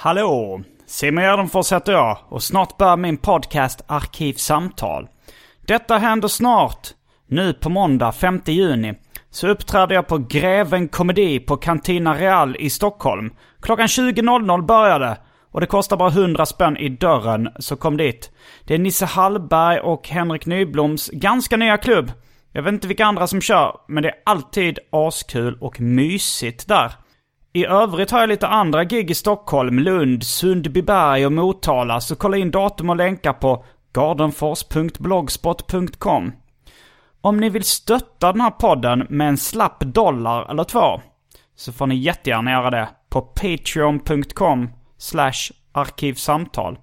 Hallå! Simon Gärdenfors heter jag och snart börjar min podcast Arkivsamtal. Detta händer snart. Nu på måndag 5 juni så uppträder jag på Greven Komedi på Cantina Real i Stockholm. Klockan 20.00 börjar det och det kostar bara 100 spänn i dörren, så kom dit. Det är Nisse Hallberg och Henrik Nybloms ganska nya klubb. Jag vet inte vilka andra som kör, men det är alltid askul och mysigt där. I övrigt har jag lite andra gig i Stockholm, Lund, Sundbyberg och Motala, så kolla in datum och länkar på gardenfors.blogspot.com. Om ni vill stötta den här podden med en slapp dollar eller två, så får ni jättegärna göra det på patreon.com slash arkivsamtal.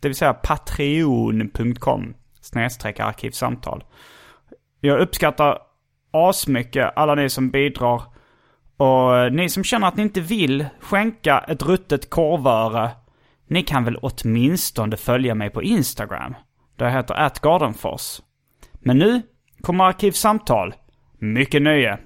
Det vill säga patreon.com snedstreck arkivsamtal. Jag uppskattar asmycket alla ni som bidrar. Och eh, ni som känner att ni inte vill skänka ett ruttet korvöre. Ni kan väl åtminstone följa mig på Instagram. Där jag heter atgardenfors. Men nu kommer Arkivsamtal. Mycket nöje.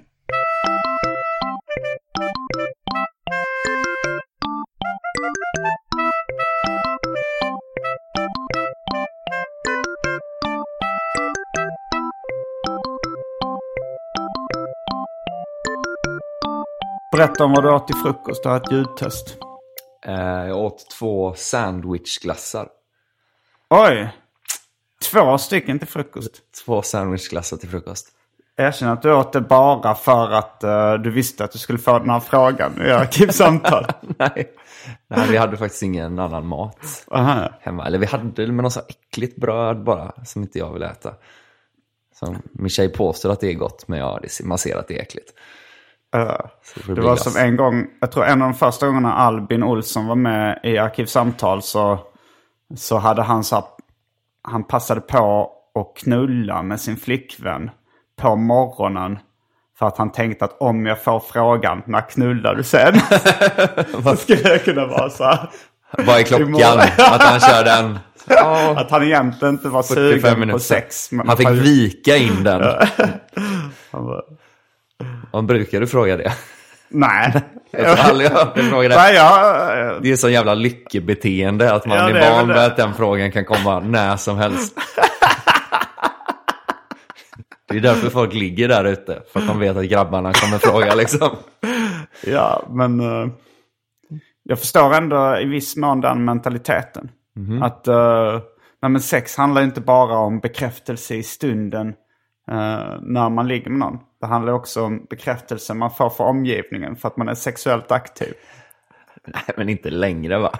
Berätta om vad du åt till frukost. Du har ett ljudtest. Eh, jag åt två sandwichglassar. Oj! Två stycken till frukost. Två sandwichglassar till frukost. Erkänn att du åt det bara för att eh, du visste att du skulle få den här frågan i arkivsamtal. Nej. Nej, vi hade faktiskt ingen annan mat Aha. hemma. Eller vi hade med något så äckligt bröd bara, som inte jag vill äta. Som min tjej påstår att det är gott, men ja, man ser att det är äckligt. Det var som en gång, jag tror en av de första gångerna Albin Olsson var med i Arkivsamtal så, så hade han så han passade på att knulla med sin flickvän på morgonen. För att han tänkte att om jag får frågan, när knullar du sen? så skulle jag kunna vara så här. Vad är klockan? Att han kör den. Ja, Att han egentligen inte var 45 sugen på minuter. sex. men- Han fick vika in den. Han bara, Om brukar du fråga det? Nej. Jag har aldrig hört dig fråga det. Nej, jag, Det är så jävla lyckebeteende att man Ja, är van vid att den frågan kan komma när som helst. Det är därför folk ligger där ute. För att de vet att grabbarna kommer fråga liksom. Ja, men eh, jag förstår ändå i viss mån den mentaliteten. Att uh, nej, men sex handlar inte bara om bekräftelse i stunden eh, när man ligger med någon. Det handlar också om bekräftelse man får för omgivningen för att man är sexuellt aktiv. Nej, men inte längre va?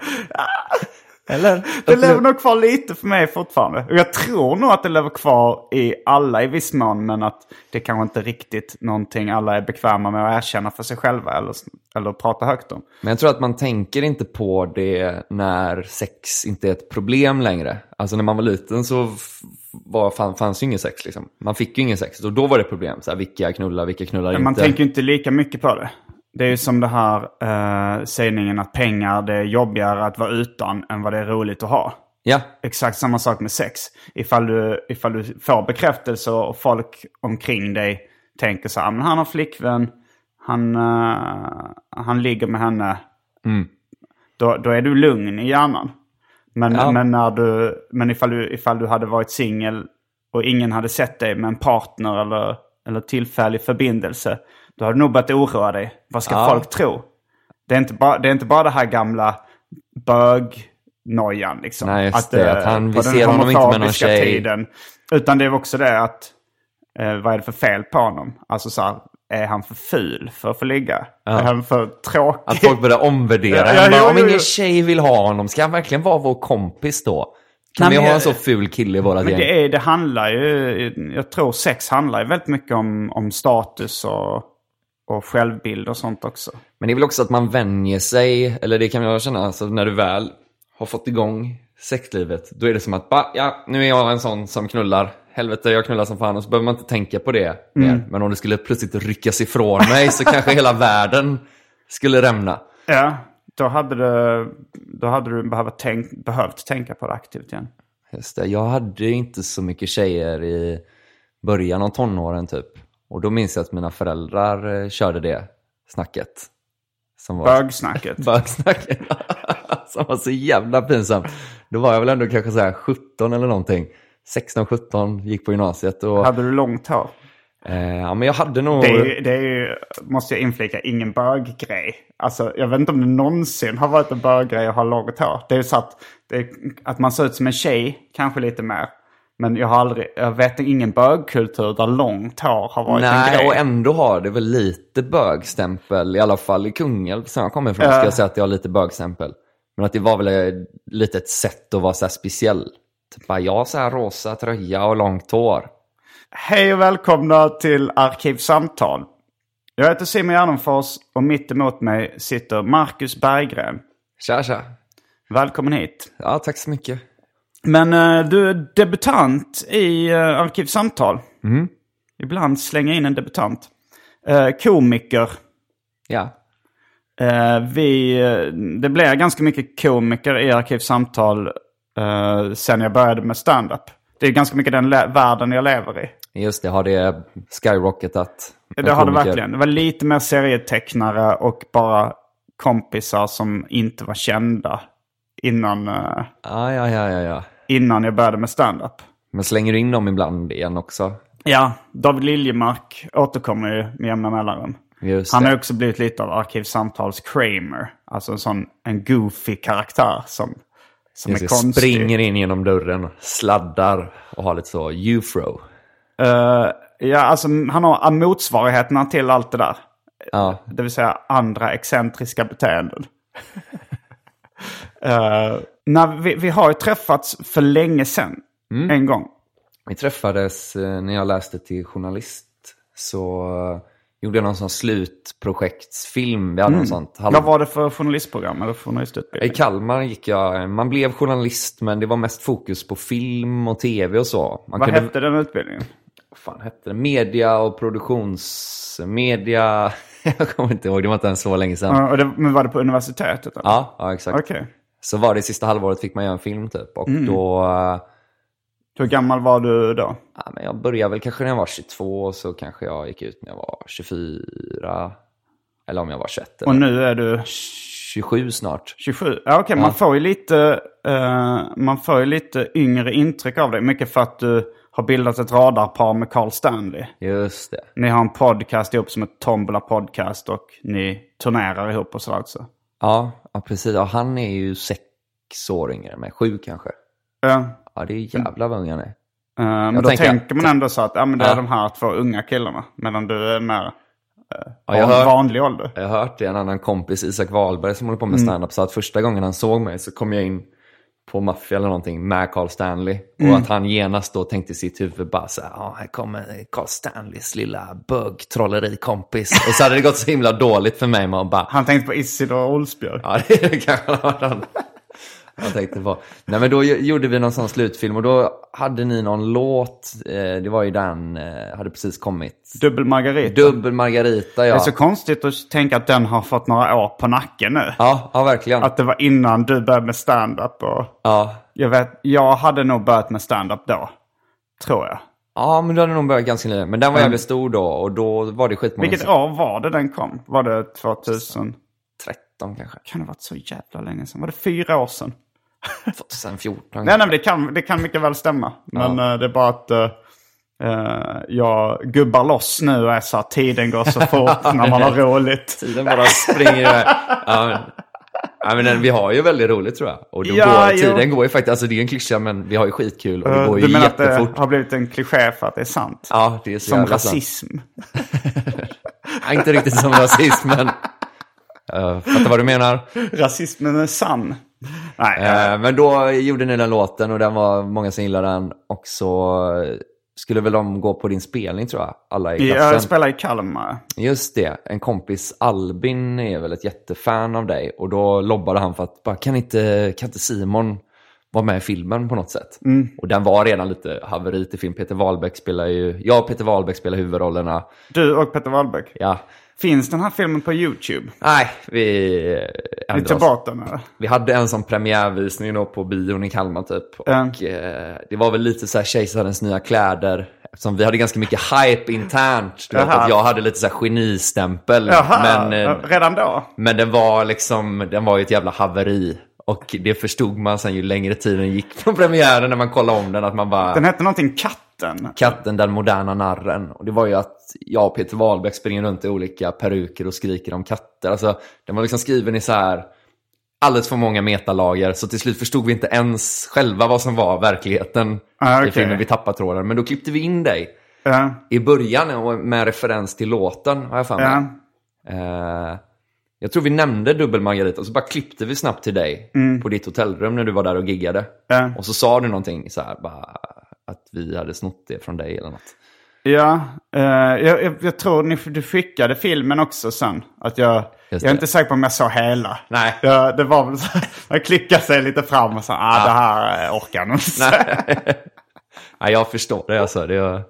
Eller? Det lever nog kvar lite för mig fortfarande. Och jag tror nog att det lever kvar i alla i viss mån. Men att det kanske inte riktigt någonting alla är bekväma med att erkänna för sig själva. Eller, eller prata högt om. Men jag tror att man tänker inte på det när sex inte är ett problem längre. Alltså när man var liten så var, fan, fanns ju ingen sex liksom. Man fick ju ingen sex och då var det problem. Så här, vilka knullar, vilka knullar Men inte. man tänker ju inte lika mycket på det. Det är ju som det här eh, sägningen att pengar det är jobbigare att vara utan än vad det är roligt att ha. Ja, Exakt samma sak med sex. Ifall du, ifall du får bekräftelse och folk omkring dig tänker så här, men han har flickvän, han, eh, han ligger med henne. Då, då är du lugn i hjärnan. Men, Ja. men, när du, men ifall, du, ifall du hade varit singel och ingen hade sett dig med en partner eller, eller tillfällig förbindelse. Då hade du nog börjat oroa dig. Vad ska Ja. folk tro? Det är inte bara det, är inte bara det här gamla bögnojan liksom. Nej, just det, eh, att han- vi ser honom inte med någon tjej. Tiden, utan det är också det att, eh, vad är det för fel på honom? Alltså så här, är han för ful för att få ligga? Är han för tråkig? Att folk börjar omvärdera Ja, ja, ja, bara, Om ingen tjej vill ha honom, ska han verkligen vara vår kompis då? Kan Nej, vi ha en så ful kille i vårat Men gäng? det, är, det handlar ju, jag tror sex handlar ju väldigt mycket om, om status och, och självbild och sånt också. Men det är väl också att man vänjer sig, eller det kan jag känna, alltså när du väl har fått igång sexlivet, då är det som att, bara, ja, nu är jag en sån som knullar. Helvete, jag knullar som fan och så behöver man inte tänka på det Mm. mer. Men om det skulle plötsligt ryckas ifrån mig så kanske hela världen skulle rämna. Ja, då hade, det, då hade du behövt, tänk, behövt tänka på det aktivt igen. Just det, jag hade inte så mycket tjejer i början av tonåren typ. Och då minns jag att mina föräldrar eh, körde det snacket. Som var... Bögsnacket. Bögsnacket. som var så jävla pinsamt. Då var jag väl ändå kanske så här 17 eller någonting. 16-17, gick på gymnasiet och... Hade du långt hår? Eh, ja, men jag hade nog... Det är, ju, det är ju, måste jag inflika, ingen böggrej. Alltså, jag vet inte om det någonsin har varit en böggrej att ha långt hår. Det är ju så att, det är, att man ser ut som en tjej, kanske lite mer. Men jag har aldrig, jag vet ingen bögkultur där långt hår har varit en Nej, grej. och ändå har det väl lite bögstämpel, i alla fall i Kungälv som jag kommer ifrån, ska Ja. jag säga att jag har lite bögstämpel. Men att det var väl lite ett sätt att vara så här speciell. Bara, jag så här rosa tröja och långt hår. Hej och välkomna till Arkivsamtal. Jag heter Simon Gärdenfors och mitt emot mig sitter Marcus Berggren. Tja, tja. Välkommen hit. Ja, tack så mycket. Men eh, du är debutant i uh, Arkivsamtal. Ibland slänga in en debutant. Eh, komiker. Ja. Eh, vi, eh, det blir ganska mycket komiker i Arkivsamtal uh, sen jag började med stand-up. Det är ganska mycket den världen jag lever i. Just det, har det skyrocketat? Det har det verkligen. Det var lite mer serietecknare och bara kompisar som inte var kända innan, eh, Ja, ja, ja, ja, ja. innan jag började med stand-up. Men slänger du in dem ibland igen också? Ja, David Liljemark återkommer ju med jämna mellanrum. Just Han det. har också blivit lite av Arkivsamtals Kramer. Alltså en sån en goofy karaktär som, som Just är konstig. springer in genom dörren, sladdar och har lite så ufro. Eh, ja, alltså han har motsvarigheterna till allt det där. Ja, Det vill säga andra excentriska beteenden. Eh, när vi, vi har ju träffats för länge sedan. Mm. En gång. Vi träffades eh, när jag läste till journalist. Så gjorde jag någon sån slutprojektsfilm. Vi hade något sånt. halv- Vad var det för journalistprogram eller I journalistutbildning? Kalmar gick jag, man blev journalist men det var mest fokus på film och tv och så. Man Vad kunde, hette den utbildningen? vad fan hette det? Media och produktionsmedia. jag kommer inte ihåg, det var inte ens så länge sedan. Ja, och det, men var det på universitetet? eller? Ja, ja exakt. Okej. Så var det sista halvåret fick man göra en film typ. Och Mm. då, eh, Hur gammal var du då? ja, men jag började väl kanske när jag var 22 och så kanske jag gick ut när jag var 24. Eller om jag var 21. Och nu är du 27 snart. 27? Ja, okej. Man får ju lite, eh, man får ju lite yngre intryck av dig. Mycket för att du har bildat ett radarpar med Carl Stanley. Just det. Ni har en podcast ihop som ett Tombola podcast och ni turnerar ihop och så alltså. Ja, ja precis. Ja, han är ju sex år yngre än mig. Sju kanske. Ja. Ja, det är jävla vad ung han är. Eh, men Jag då tänker- tänker man ändå så att ja, men det är Ja. de här två unga killarna. Medan du är mer Ja, jag, hör, vanlig ålder. jag har hört det. En annan kompis, Isak Wahlberg, som håller på Mm. med stand-up, sa att första gången han såg mig så kom jag in på Maffia eller någonting med Carl Stanley. Mm. Och att han genast då tänkte i sitt huvud bara så här, ja, här kommer Carl Stanleys lilla bög-trollerikompis. Och så hade det gått så himla dåligt för mig att bara, Han tänkte på Isidor Olsbjörg. Ja, det kanske han. Jag tänkte på. Nej, men då gjorde vi någon sån slutfilm och då hade ni någon låt. Eh, det var ju den, eh, hade precis kommit. Dubbel Margarita. Dubbel Margarita, Det ja. är så konstigt att tänka att den har fått några år på nacken nu. Ja, ja verkligen. Att det var innan du började med stand-up. Och Ja. jag, vet, jag hade nog börjat med stand-up då. Tror jag. ja, men du hade nog börjat ganska nyligen. Men den var jävligt stor då och då var det skitmånga. Vilket år var det den kom? Var det 2000? 13 kanske. Kan det ha varit så jävla länge sedan? Var det fyra år sedan? 2014. Nej, nej, men det kan, det kan mycket väl stämma. Men eh, det är bara att... Eh, jag gubbar loss nu och är så att tiden går så fort när man har roligt. Tiden bara springer iväg. Ja, ja, men vi har ju väldigt roligt tror jag. Och då Ja, går, jo. tiden går ju faktiskt, alltså det är en klyscha men vi har ju skitkul och det går ju du menar att det har blivit en kliché för att det är sant? Ja, det är så Som rasism. Ja, inte riktigt som rasism men... Uh, fattar vad du menar. Rasismen är sann. Nej, eh, men då gjorde ni den låten och den var många som gillade den. Och så skulle väl de gå på din spelning tror jag, alla i klassen. jag spelar i Kalmar. Just det, en kompis Albin är väl ett jättefan av dig. Och då lobbade han för att, bara, kan, inte, kan inte Simon vara med i filmen på något sätt? Och den var redan lite haveri till film. Peter Wahlbeck spelar ju, jag och Peter Wahlbeck spelar huvudrollerna. Du och Peter Wahlbeck. Ja, Finns den här filmen på YouTube? nej, vi Vi tar bort den eller? Vi hade en sån premiärvisning då på bion i Kalmar typ. Och eh, det var väl lite så här kejsarens nya kläder. Eftersom vi hade ganska mycket hype internt. Du vet att jag hade lite så här genistämpel. Jaha, Men, eh, redan då? men den var liksom, den var ju ett jävla haveri. Och det förstod man sen ju längre tiden gick från premiären när man kollade om den. Att man bara, Den hette någonting Katten. katten den moderna narren. Och det var ju att jag och Peter Wahlbeck springer runt i olika peruker och skriker om katter. Alltså, den var liksom skriven i så här alldeles för många metalager. Så till slut förstod vi inte ens själva vad som var verkligheten Ah, i okej. filmen. Vi tappade tråden. Men då klippte vi in dig Ja, i början med referens till låten, har jag för mig. ja. Eh, jag tror vi nämnde dubbel Margarita och så bara klippte vi snabbt till dig på ditt hotellrum när du var där och giggade. Ja. Och så sa du någonting så här, bara att vi hade snott det från dig eller något. Ja, eh, jag, jag, jag tror ni, du skickade filmen också sen. Att jag, jag är inte säker på om jag såg hela. Nej. Ja, det var väl så, man klickade sig lite fram och sa, ah, det här eh, orkar jag inte. Nej, jag förstår det alltså. Det var...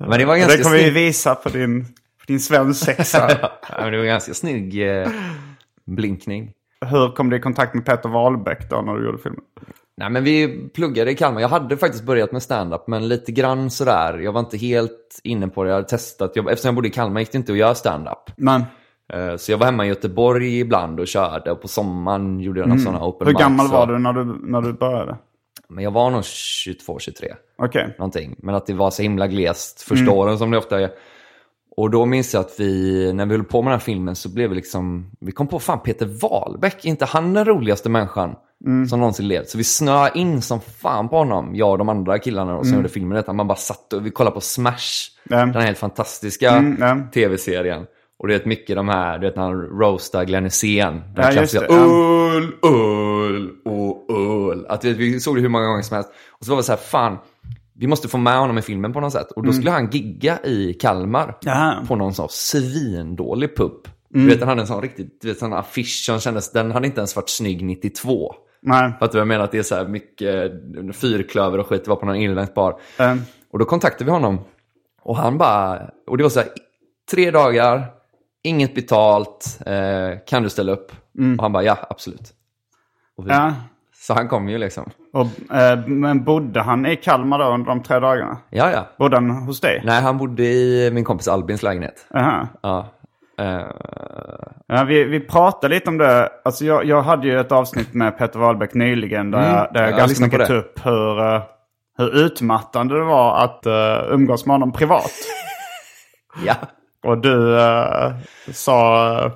Men det var ganska Det kommer vi snygg. visa på din, på din svensexa. Ja, men det var ganska snygg eh, blinkning. Hur kom du i kontakt med Peter Wahlbeck då när du gjorde filmen? Nej, men vi pluggade i Kalmar. Jag hade faktiskt börjat med stand-up, men lite grann sådär. Jag var inte helt inne på det. Jag hade testat. Jag, eftersom jag bodde i Kalmar gick det inte att göra stand-up. Men Eh, Så jag var hemma i Göteborg ibland och körde. Och på sommaren gjorde jag några sådana open Mm. hur gammal mics var du när, du när du började? Men jag var nog 22, 23. Okej. någonting. Men att det var så himla glest Mm. första åren som det ofta är. Och då minns jag att vi, när vi höll på med den här filmen så blev vi liksom, vi kom på fan Peter Wahlbeck, inte han den roligaste människan Mm. som någonsin levt? Så vi snöade in som fan på honom, jag och de andra killarna då, som Mm. gjorde filmen. Detta. Man bara satt och vi kollade på Smash, Ja. den helt fantastiska Mm, tv-serien. Och det är mycket de här, du vet när han roastar Glenn Hysén. Den Ja, klassiska öl, öl och öl. Att vi, vi såg det hur många gånger som helst. Och så var det så här, fan, vi måste få med honom i filmen på något sätt. Och då skulle han gigga i Kalmar Jaha. på någon sån svindålig pub. Du vet, han hade en sån riktigt, du vet, sån affisch som kändes, den hade inte ens varit snygg 92. Nej. För att jag menar att det är så här mycket fyrklöver och skit, det var på någon irländsk bar. Eh, Och då kontaktade vi honom. Och han bara, och det var så här, tre dagar, inget betalt, eh, kan du ställa upp? Och han bara, ja absolut. Och vi, ja. Så han kom ju liksom. Och, eh, men bodde han i Kalmar då under de tre dagarna? Ja, ja. Bodde han hos dig? Nej, han bodde i min kompis Albins lägenhet. Aha. Ja. Eh, Ja, vi, vi pratade lite om det. Alltså jag, jag hade ju ett avsnitt med Peter Wahlbeck nyligen där, Mm, jag, där jag jag ganska mycket tog upp hur, eh, hur utmattande det var att uh, umgås med honom privat. ja. Och du eh, sa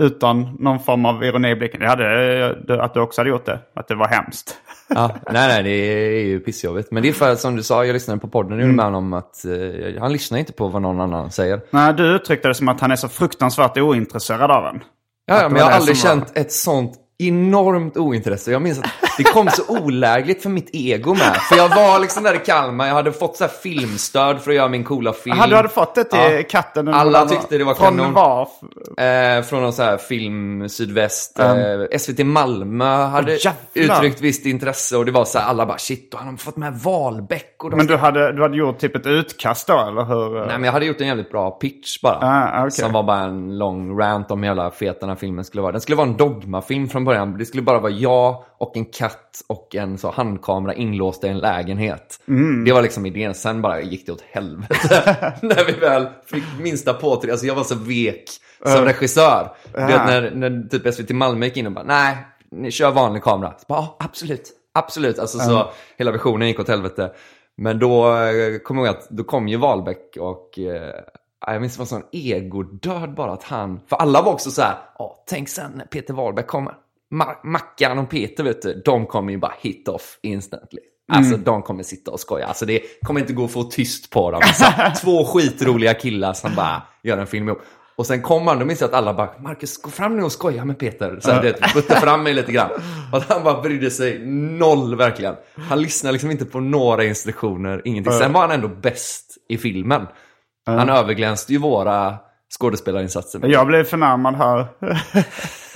utan någon form av ironi i blicken, ja, det, det, att du också hade gjort det. Att det var hemskt. ja. Nej, nej, det är ju pissjobbigt. Men det är för som du sa, jag lyssnade på podden nu med honom att eh, han lyssnar inte på vad någon annan säger. Nej, du uttryckte det som att han är så fruktansvärt ointresserad av en. Ja, ja, men jag har aldrig som var- känt ett sånt enormt ointresse. Jag minns att det kom så olägligt för mitt ego med. För jag var liksom där i Kalmar, jag hade fått så här filmstöd för att göra min coola film. Jaha, du hade fått det till Ja. katten? Alla tyckte det var Från kanon. var? Eh, från någon så här film sydväst. Eh, SVT Malmö hade jävlar. uttryckt visst intresse och det var så här, alla bara shit, och han har fått med Wahlbeck. Och de... Men du hade, du hade gjort typ ett utkast då, eller hur? Nej, men jag hade gjort en jävligt bra pitch bara. Ah, okej. Som var bara en lång rant om hur jävla fet den här filmen skulle vara. Den skulle vara en dogmafilm från början. Det skulle bara vara jag och en katt och en så handkamera inlåsta i en lägenhet. Mm. Det var liksom idén. Sen bara gick det åt helvete. när vi väl fick minsta påtryck. Alltså jag var så vek som regissör. Du vet när, när typ SVT Malmö gick in och bara nej, ni kör vanlig kamera. Så bara, ja, absolut, absolut. Alltså så hela visionen gick åt helvete. Men då eh, kommer jag ihåg att då kom ju Wahlbeck och eh, jag minns det var sån egodöd bara att han, för alla var också så här, "Ja, tänk sen när Peter Wahlbeck kommer. Ma- Mackan och Peter vet du, de kommer ju bara hit off instantly. Alltså de kommer sitta och skoja. Alltså det kommer inte gå att få tyst på dem. Så, här, två skitroliga killar som bara gör en film ihop. Och sen kom han, då minns jag att alla bara, Marcus gå fram nu och skoja med Peter. Så här, det putta fram mig lite grann. Och han bara brydde sig noll verkligen. Han lyssnade liksom inte på några instruktioner, ingenting. Sen var han ändå bäst i filmen. Han överglänste ju våra skådespelarinsatser. Jag blev förnärmad här.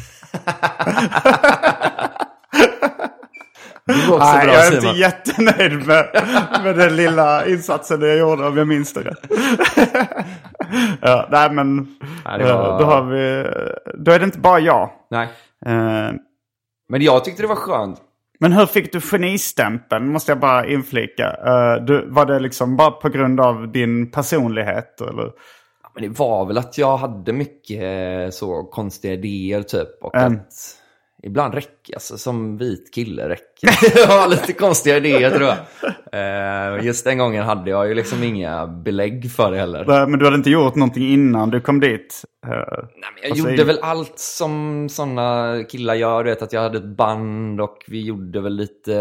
Nej, jag är inte jättenöjd med, med den lilla insatsen jag gjorde om jag minns det rätt. ja, nej men Nej, var- eh, då har vi, då är det inte bara jag. Nej. Eh, Men jag tyckte det var skönt. Men hur fick du genistämpeln? Måste jag bara inflika. Eh, du, var det liksom bara på grund av din personlighet? Eller? Men det var väl att jag hade mycket eh, så konstiga idéer typ. Och Mm. att ibland räcker, alltså som vit kille räcker. jag har lite konstiga idéer tror jag. Eh, Just den gången hade jag ju liksom inga belägg för det heller. Men du hade inte gjort någonting innan du kom dit? Eh, Nej, men jag Alltså, gjorde i- väl allt som sådana killar gör. Du vet att jag hade ett band och vi gjorde väl lite,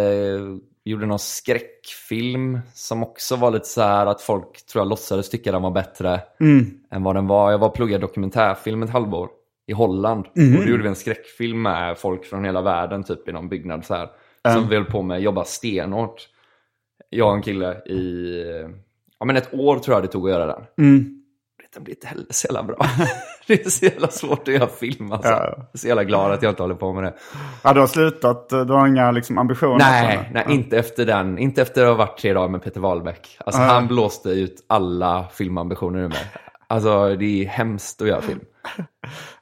vi gjorde någon skräckfilm som också var lite så här att folk tror jag låtsades tycka den var bättre än vad den var. Jag var och pluggade dokumentärfilm ett halvår i Holland. Och då gjorde vi en skräckfilm med folk från hela världen typ i någon byggnad så här. Som vi höll på med, jobba stenhårt. Jag och en kille i, ja men ett år tror jag det tog att göra den den blir inte heller så jävla bra. det är så jävla svårt att göra film alltså. Ja. Jag är så jävla glad att jag inte håller på med det. Ja, du har slutat? eh, Du har inga liksom, ambitioner? Nej, sådana? nej inte efter den. Inte efter att ha varit tre dagar med Peter Wahlbeck. Alltså han blåste ut alla filmambitioner ur mig. Alltså det är hemskt att göra film.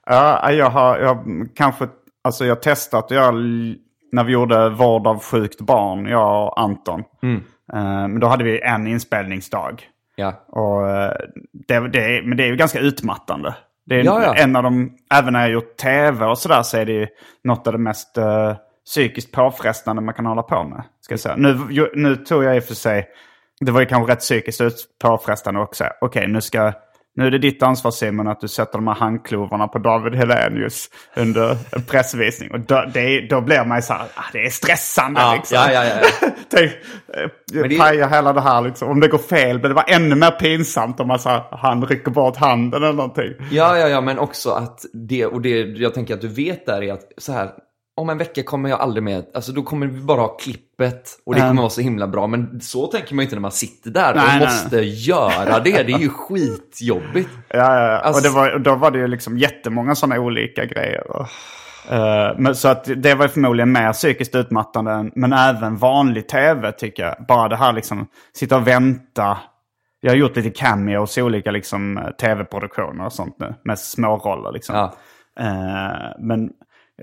Ja, jag har jag, kanske... Alltså jag har testat att göra... När vi gjorde Vård av sjukt barn, jag och Anton. Mm. Eh, Men då hade vi en inspelningsdag. Ja. Och eh, det, det, men det är ju ganska utmattande. Det är Ja, ja. en av de, även när jag gjort tv och sådär så är det ju något av det mest eh, psykiskt påfrestande man kan hålla på med. Ska jag säga. Nu, nu tog jag i och för sig, det var ju kanske rätt psykiskt påfrestande också. Okej, nu ska nu är det ditt ansvar Simon att du sätter de här handklovarna på David Helenius under en pressvisning. Och då, det, då blir man ju så här, ah, det är stressande Ja, liksom. ja, ja, ja. Tänk, eh, det- paja hela det här liksom. Om det går fel blir det bara ännu mer pinsamt om man så här, han rycker bort handen eller någonting. Ja, ja, ja, men också att det, och det jag tänker att du vet där är att så här, om en vecka kommer jag aldrig med, alltså då kommer vi bara ha klippet och det Mm. kommer vara så himla bra. Men så tänker man ju inte när man sitter där Nej, och nej, måste göra det. Det är ju skitjobbigt. Ja, ja, ja. Alltså- och det var, då var det ju liksom jättemånga sådana olika grejer. Och, eh, men, så att det var förmodligen mer psykiskt utmattande, men även vanlig tv tycker jag. Bara det här liksom, sitta och vänta. Jag har gjort lite cameos i olika liksom, eh, tv-produktioner och sånt nu, med småroller liksom. Ja. Eh, men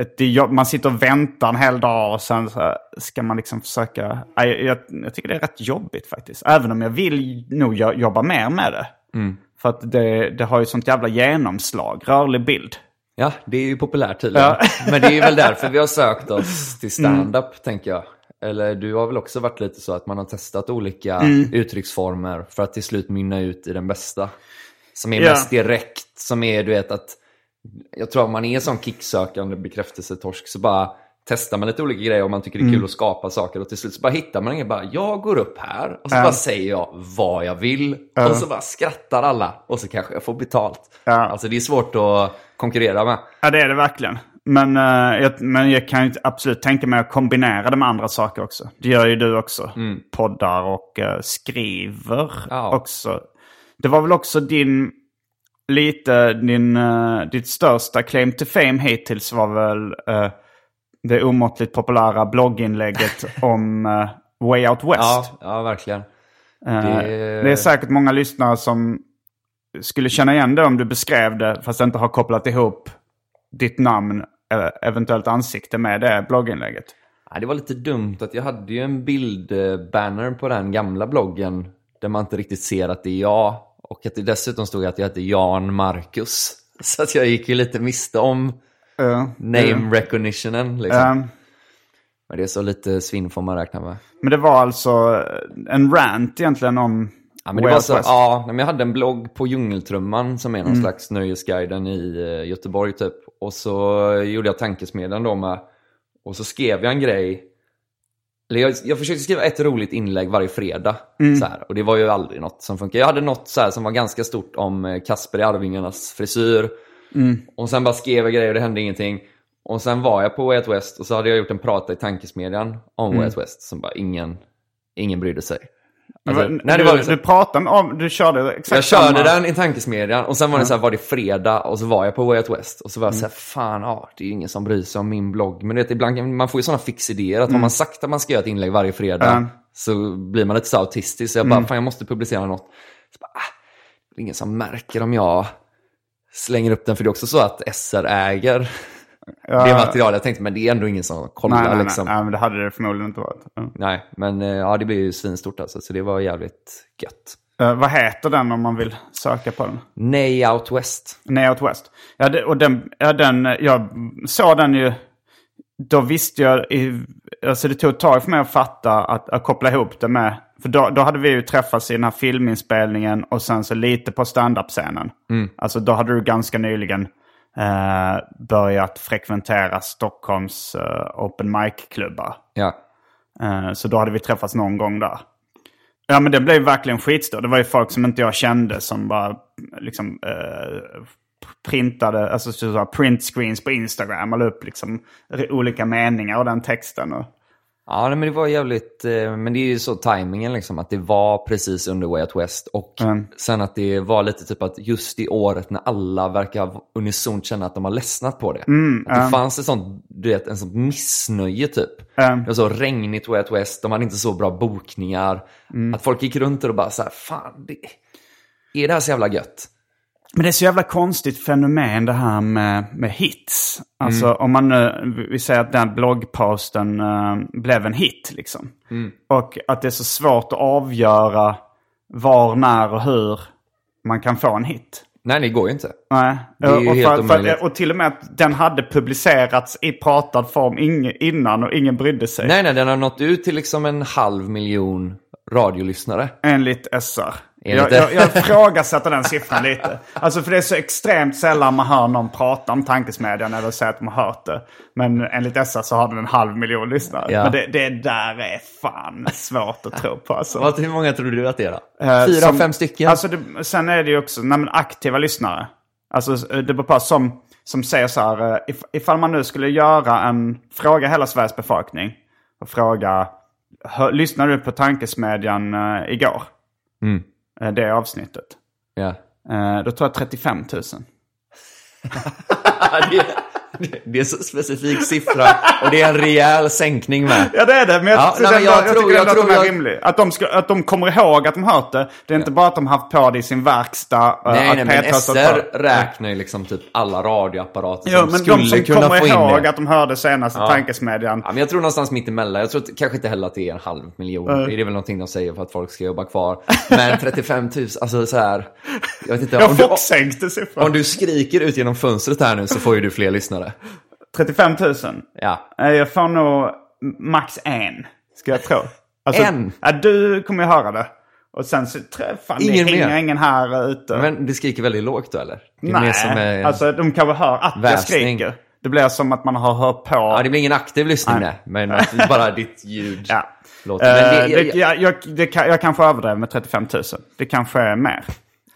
ett, jobb- man sitter och väntar en hel dag och sen ska man liksom försöka... Nej, jag, jag tycker det är rätt jobbigt faktiskt. Även om jag vill nog jo- jobba mer med det. För att det, det har ju sånt jävla genomslag, rörlig bild. Ja, det är ju populärt tydligen. Men det är väl därför vi har sökt oss till stand-up, tänker jag. Eller du har väl också varit lite så att man har testat olika uttrycksformer för att till slut mynna ut i den bästa. Som är Ja. mest direkt, som är du vet att jag tror att man är sån kicksökande bekräftelsetorsk så bara testar man lite olika grejer och man tycker det är kul att skapa saker och till slut så bara hittar man inget bara jag går upp här och så bara säger jag vad jag vill och så bara skrattar alla och så kanske jag får betalt. Ja. Alltså det är svårt att konkurrera med. Ja, det är det verkligen. Men, eh, jag, men jag kan ju absolut tänka mig att kombinera det med andra saker också. Det gör ju du också. Poddar och eh, skriver Ja. också. Det var väl också din, lite din, eh, ditt största claim to fame hittills var väl eh, det omåttligt populära blogginlägget om eh, Way Out West. Ja, ja verkligen. Det- det är säkert många lyssnare som skulle känna igen det om du beskrev det fast inte har kopplat ihop ditt namn eller eventuellt ansikte med det blogginlägget. Ja, det var lite dumt att jag hade ju en bildbanner på den gamla bloggen där man inte riktigt ser att det är jag. Och att det dessutom stod att jag hette Jan Marcus. Så att jag gick ju lite miste om Uh, name recognitionen. Liksom. Ehm, Men det är så lite svinn får man räkna med. Men det var alltså en rant egentligen om Ja, men det var så, West. ja, men jag hade en blogg på Djungeltrumman som är Mm. någon slags nöjesguiden i eh, Göteborg typ. Och så gjorde jag tankesmedjan då med, och så skrev jag en grej. Jag, jag försökte skriva ett roligt inlägg varje fredag. Mm. Så här, och det var ju aldrig något som funkade. Jag hade något så här som var ganska stort om eh, Kasper i Arvingarnas frisyr. Mm. Och sen bara skrev jag grejer och det hände ingenting. Och sen var jag på Way Out West och så hade jag gjort en prata i tankesmedjan om Mm. Way Out West som bara ingen, ingen brydde sig. Alltså, du, nej, det var du, liksom- du pratade om, du körde exakt jag körde samma. den i tankesmedjan och sen var det så här, var det fredag och så var jag på Way Out West och så var jag så här, fan ja, det är ju ingen som bryr sig om min blogg. Men du vet, ibland man får ju sådana fixidéer att har man sagt att man ska göra ett inlägg varje fredag Mm. så blir man lite så autistisk. Så jag bara, fan jag måste publicera något. Så bara, ah, det är ingen som märker om jag slänger upp den. För det är också så att SR äger det materialet. Jag tänkte, men det är ändå ingen som kollar Nej, nej, nej, liksom. nej, men det hade det förmodligen inte varit. Ja. Nej, men eh, ja, det blir ju svinstort alltså. Så det var jävligt gött. Eh, vad heter den om man vill söka på den? Nej Out West. Nej, Out West. Ja, det, och den, ja, den, jag såg den ju... Då visste jag... I, alltså det tog ett tag för mig att fatta, att, att koppla ihop det med... För då, då hade vi ju träffats i den här filminspelningen och sen så lite på standup-scenen. Alltså då hade du ganska nyligen börjat frekventera Stockholms eh, open mic-klubbar. Ja. Eh, Så då hade vi träffats någon gång där. Ja men det blev verkligen skitstor. Det var ju folk som inte jag kände som bara liksom eh, printade, alltså så print screens på Instagram och la upp liksom olika meningar och den texten. Och, Ja, men det var jävligt, eh, men det är ju så tajmingen liksom, att det var precis under Way Out West och Mm. sen att det var lite typ att just i året när alla verkar unisont känna att de har ledsnat på det. Mm, att det fanns ett sånt, du vet, en sånt missnöje typ. Mm. Det var så regnigt Way Out West, de hade inte så bra bokningar. Mm. Att folk gick runt och bara så här, fan, det, är det här så jävla gött? Men det är så jävla konstigt fenomen det här med, med hits. Alltså om man nu, vi säger att den bloggposten eh, blev en hit liksom. Och att det är så svårt att avgöra var, när och hur man kan få en hit. Nej, det går ju inte. Nej. Det är ju och, helt för, och till och med att den hade publicerats i pratad form ing, innan och ingen brydde sig. Nej, nej, den har nått ut till liksom en halv miljon radiolyssnare. Enligt SR. Jag, jag, jag ifrågasätter den siffran lite. Alltså för det är så extremt sällan man hör någon prata om tankesmedjan eller säga att har hört det. Men enligt SR så har den en halv miljon lyssnare. Ja. Men det, det där är fan svårt att tro på alltså. Hur många tror du att det är då? Eh, Fyra, som- fem stycken? Alltså det, sen är det ju också nej, aktiva lyssnare. Alltså det beror på som, som säger så här. eh, If, ifall man nu skulle göra en fråga hela Sveriges befolkning. Och fråga, hör, lyssnade du på tankesmedjan uh, igår? Mm. Eh, det avsnittet. Ja. Eh, då tror jag 35 000. det, det är så specifik siffra och det är en rejäl sänkning med. Ja det är det, men jag, Ja, nej, men jag, jag jag tror- jag ändå att tror de är jag- rimlig. Att de, ska, att de kommer ihåg att de hört det. Det är inte bara att de haft på det i sin verkstad. eh, Nej, att nej, men SR räknar ju liksom typ alla radioapparater Jo, som men skulle de som kunna kommer få ihåg att de hörde senaste tankesmedjan. Ja, men jag tror någonstans mitt emellan. Jag tror att, kanske inte heller att det är en halv miljon. Det är väl någonting de säger för att folk ska jobba kvar. Men 35 000, alltså så här. Jag vet inte. Jag Om du, om du skriker ut genom fönstret här nu så får ju du fler lyssnare. 35 000. Ja. Eh, Jag får nog max en, ska jag tro. Alltså, En? Ja, du kommer ju höra det. Och sen så jag fan Ingen det mer? ingen här ute. Men du skriker väldigt lågt då eller? Nej, är... alltså de kanske hör att jag väsning. skriker. Det blir som att man har hört på. Ja, det blir ingen aktiv lyssning Nej. Men bara ditt ljud Ja. låter. Men Eh, det, det, jag, jag, det kan, jag kanske överdrev med 35 000. Det kanske är mer.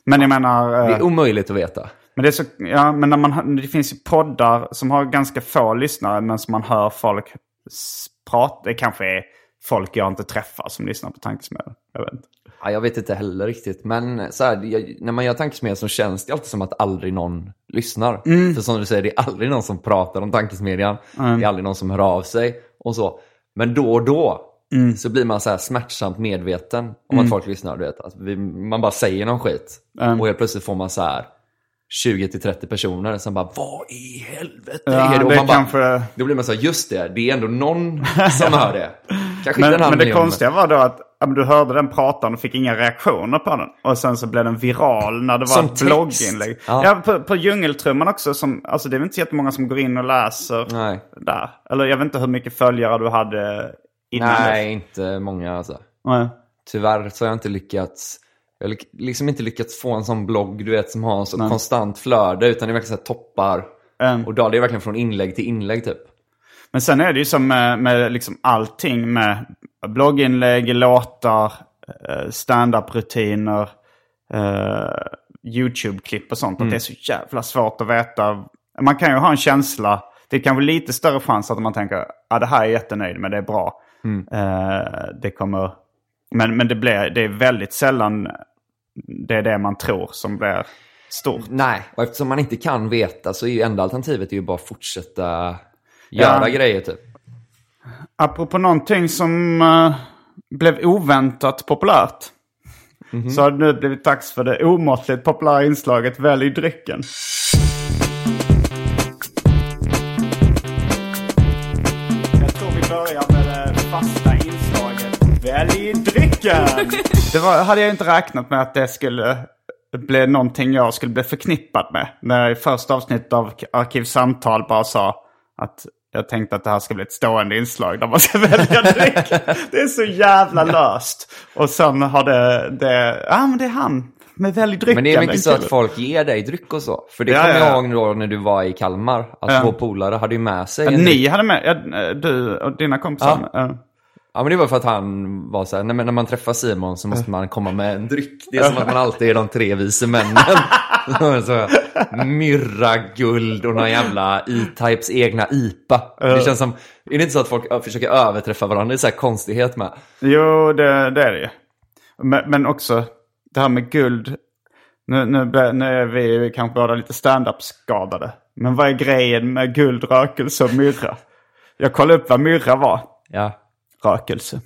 Men jag menar... eh, det är omöjligt att veta. Men, det, är så, ja, men när man, det finns ju poddar som har ganska få lyssnare men som man hör folk prata. Det kanske är folk jag inte träffar som lyssnar på tankesmedjan. Jag vet inte. Ja, jag vet inte heller riktigt. Men så här, jag, när man gör tankesmedjan så känns det alltid som att aldrig någon lyssnar. Mm. För som du säger, det är aldrig någon som pratar om tankesmedjan. Det är aldrig någon som hör av sig och så. Men då och då Mm. så blir man så här smärtsamt medveten om att folk lyssnar. Du vet. Att vi, man bara säger någon skit. Och helt plötsligt får man så här 20-30 personer som bara Vad i helvete Ja, är det? Och det man bara, kanske- Då blir man så här, just det, det är ändå någon som hör det. Kanske Men, men det konstiga var då att ja, du hörde den pratan och fick inga reaktioner på den. Och sen så blev den viral när det var Som ett blogginlägg. Ja, Ja. på, på Djungeltrumman också. Som, alltså det är väl inte jättemånga som går in och läser Nej. där. Eller jag vet inte hur mycket följare du hade innan Nej, inte många alltså. Nej. Tyvärr så har jag inte lyckats jag har lik- liksom inte lyckats få en sån blogg du vet som har en så konstant flöde utan det är verkligen så toppar. Mm. Och då det är verkligen från inlägg till inlägg typ. Men sen är det ju som med, med liksom allting med blogginlägg, låtar, eh, stand-up-rutiner, eh, YouTube-klipp och sånt. Att det är så jävla svårt att veta. Man kan ju ha en känsla. Det är kanske lite större chans att man tänker att ah, det här är jag jättenöjd med, det är bra. Eh, det kommer... Men, men det, blir, det är väldigt sällan det är det man tror som blir stort. Nej, och eftersom man inte kan veta så är ju enda alternativet är ju bara att fortsätta göra Ja. grejer typ. Apropå någonting som eh, blev oväntat populärt. Så har det nu blivit dags för det omåttligt populära inslaget Välj drycken. Välj drycken! Det var, hade jag inte räknat med att det skulle bli någonting jag skulle bli förknippad med. När jag i första avsnittet av Arkivsamtal bara sa att jag tänkte att det här ska bli ett stående inslag där man ska välja dryck. Det är så jävla löst. Och sen har det, det ja men det är han med välj drycken. Men det är mycket så att folk ger dig dryck och så. För det Ja, kommer ja, jag ja. ihåg då när du var i Kalmar. Att Ja. två polare hade ju med sig Ja, en dryck. Ni hade med, ja, du och dina kompisar. Ja. Ja men det var för att han var så här, nej men när man träffar Simon så måste man komma med en dryck. Det är som att man alltid är de tre vise männen. så, myrra, guld och någon jävla E-Types egna IPA. Det känns som, är det inte så att folk försöker överträffa varandra? Det är så här konstighet med. Jo, det, det är det ju. Men, men också det här med guld. Nu, nu, nu är vi kanske båda lite stand-up skadade. Men vad är grejen med guld, rökelse och myrra? Jag kollade upp vad myrra var. Ja. Rökelse.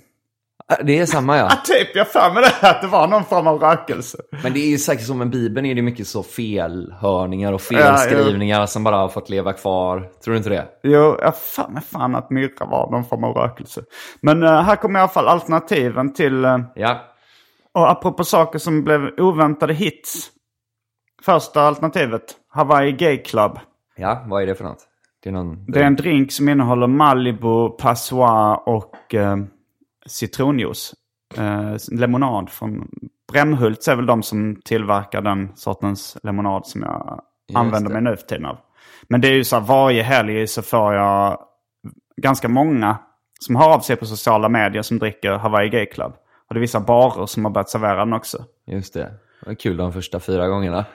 Det är samma ja. Typ, jag för mig det att det var någon form av rökelse. Men det är ju säkert som med Bibeln är det mycket så felhörningar och Ja, felskrivningar som bara har fått leva kvar. Tror du inte det? Jo, jag för mig fan att myrra var någon form av rökelse. Men eh, här kommer i alla fall alternativen till... eh, Ja. och apropå saker som blev oväntade hits. Första alternativet, Hawaii Gay Club. Ja, vad är det för något? Det är någon... Det är en drink som innehåller Malibu, Passoir och eh, citronjuice. Eh, lemonad från Brännhults är väl de som tillverkar den sortens lemonad som jag använder det. mig nu för tiden av. Men det är ju så här, varje helg så får jag ganska många som hör av sig på sociala medier som dricker Hawaii Gay Club. Och det är vissa barer som har börjat servera den också. Just det. Det var kul de första fyra gångerna.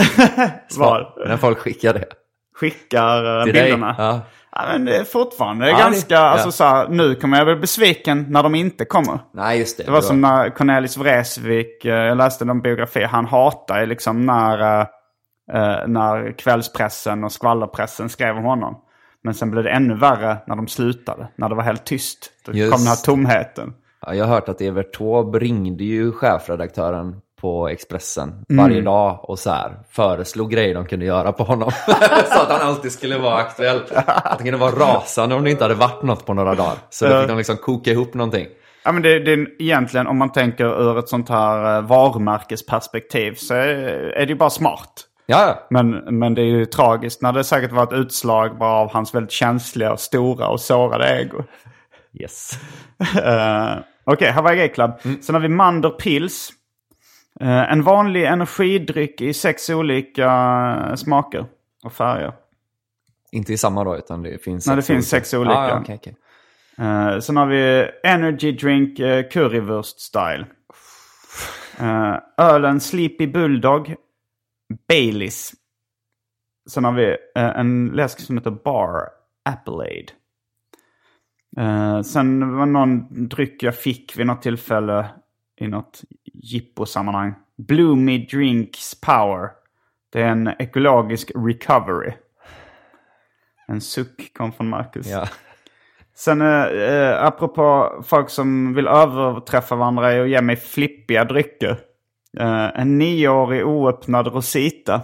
Var? När folk skickar det. Skickar eh, Till dig. bilderna. Ja. Ja, men det är fortfarande Ja, ganska, det- ja. alltså så här, nu kommer jag bli besviken när de inte kommer. Nej, just det. Det var som när Cornelis Vreeswijk, eh, jag läste någon biografi, han hatar liksom när, eh, när kvällspressen och skvallerpressen skrev om honom. Men sen blev det ännu värre när de slutade, när det var helt tyst. Då Just. kom den här tomheten. Ja, jag har hört att Evert Taube ringde ju chefredaktören på Expressen varje Mm. dag och så här föreslog grejer de kunde göra på honom. så att han alltid skulle vara aktuell. Att han kunde vara rasande om det inte hade varit något på några dagar. Så då fick de liksom koka ihop någonting. Ja, men det, det är egentligen, om man tänker ur ett sånt här eh, varumärkesperspektiv, så är, det ju bara smart. Ja, ja. Men, men det är ju tragiskt när det säkert var ett utslag bara av hans väldigt känsliga och stora och sårade ego. Yes. Uh, Okej, Hawaii Gay Club. Sen har vi Mander Pils. Eh, en vanlig energidryck i sex olika eh, smaker och färger. Inte i samma då, utan det finns Nej, det finns sex olika. Ja, ja, okej, okej. Eh, sen har vi Energy Drink uh, Currywurst Style. Ölen Sleepy Bulldog Baileys. Sen har vi en läsk som heter Bar Appleade. Sen var någon dryck jag fick vid något tillfälle i något jippo-sammanhang. Bloomy Drinks Power. Det är en ekologisk recovery. En suck kom från Marcus. Ja. Sen eh, eh, apropå folk som vill överträffa varandra och ge mig flippiga drycker. Eh, en nioårig oöppnad Rosita.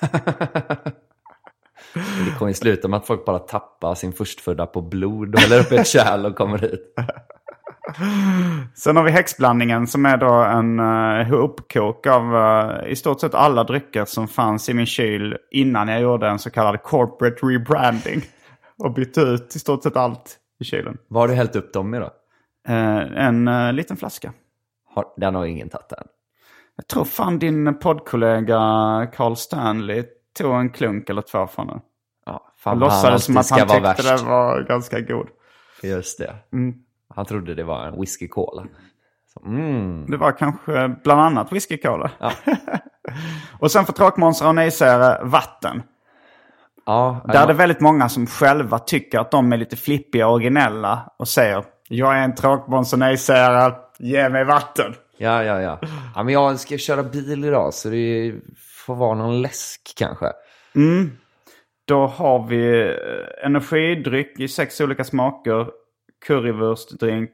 Det kommer ju sluta med att folk bara tappar sin förstfödda på blod och häller upp ett kärl och kommer ut. Sen har vi häxblandningen som är då en uh, uppkok av uh, i stort sett alla drycker som fanns i min kyl innan jag gjorde en så kallad corporate rebranding. Och bytte ut i stort sett allt i kylen. Vad har du hällt upp dem i då? Uh, en uh, liten flaska. Har, den har ingen tagit än. Jag tror fan din poddkollega Carl Stanley tog en klunk eller två från den. Ja, Han låtsades som att han tyckte den var ganska god. Just det. Han trodde det var en whisky cola. Så, mm. Det var kanske bland annat whisky cola. Ja. och sen för tråkmånsar och nejsägare vatten. Ja, Där är det väldigt många som själva tycker att de är lite flippiga och originella och säger jag är en tråkmåns och nejsägare, ge mig vatten. ja, ja, ja. ja. Men jag ska köra bil idag så det får vara någon läsk kanske. Då har vi eh, energidryck i sex olika smaker. Currywurstdrink.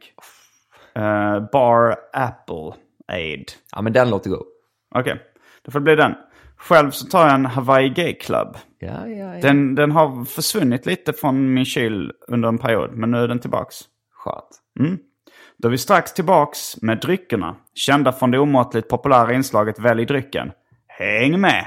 eh, bar apple aid. Ja, men den låter god. Okej, då får det bli den. Själv så tar jag en Hawaii Gay Club. Ja, ja, ja. Den, den har försvunnit lite från min kyl under en period, men nu är den tillbaks. Skönt. Då är vi strax tillbaks med dryckerna. Kända från det omåttligt populära inslaget Välj drycken. Häng med!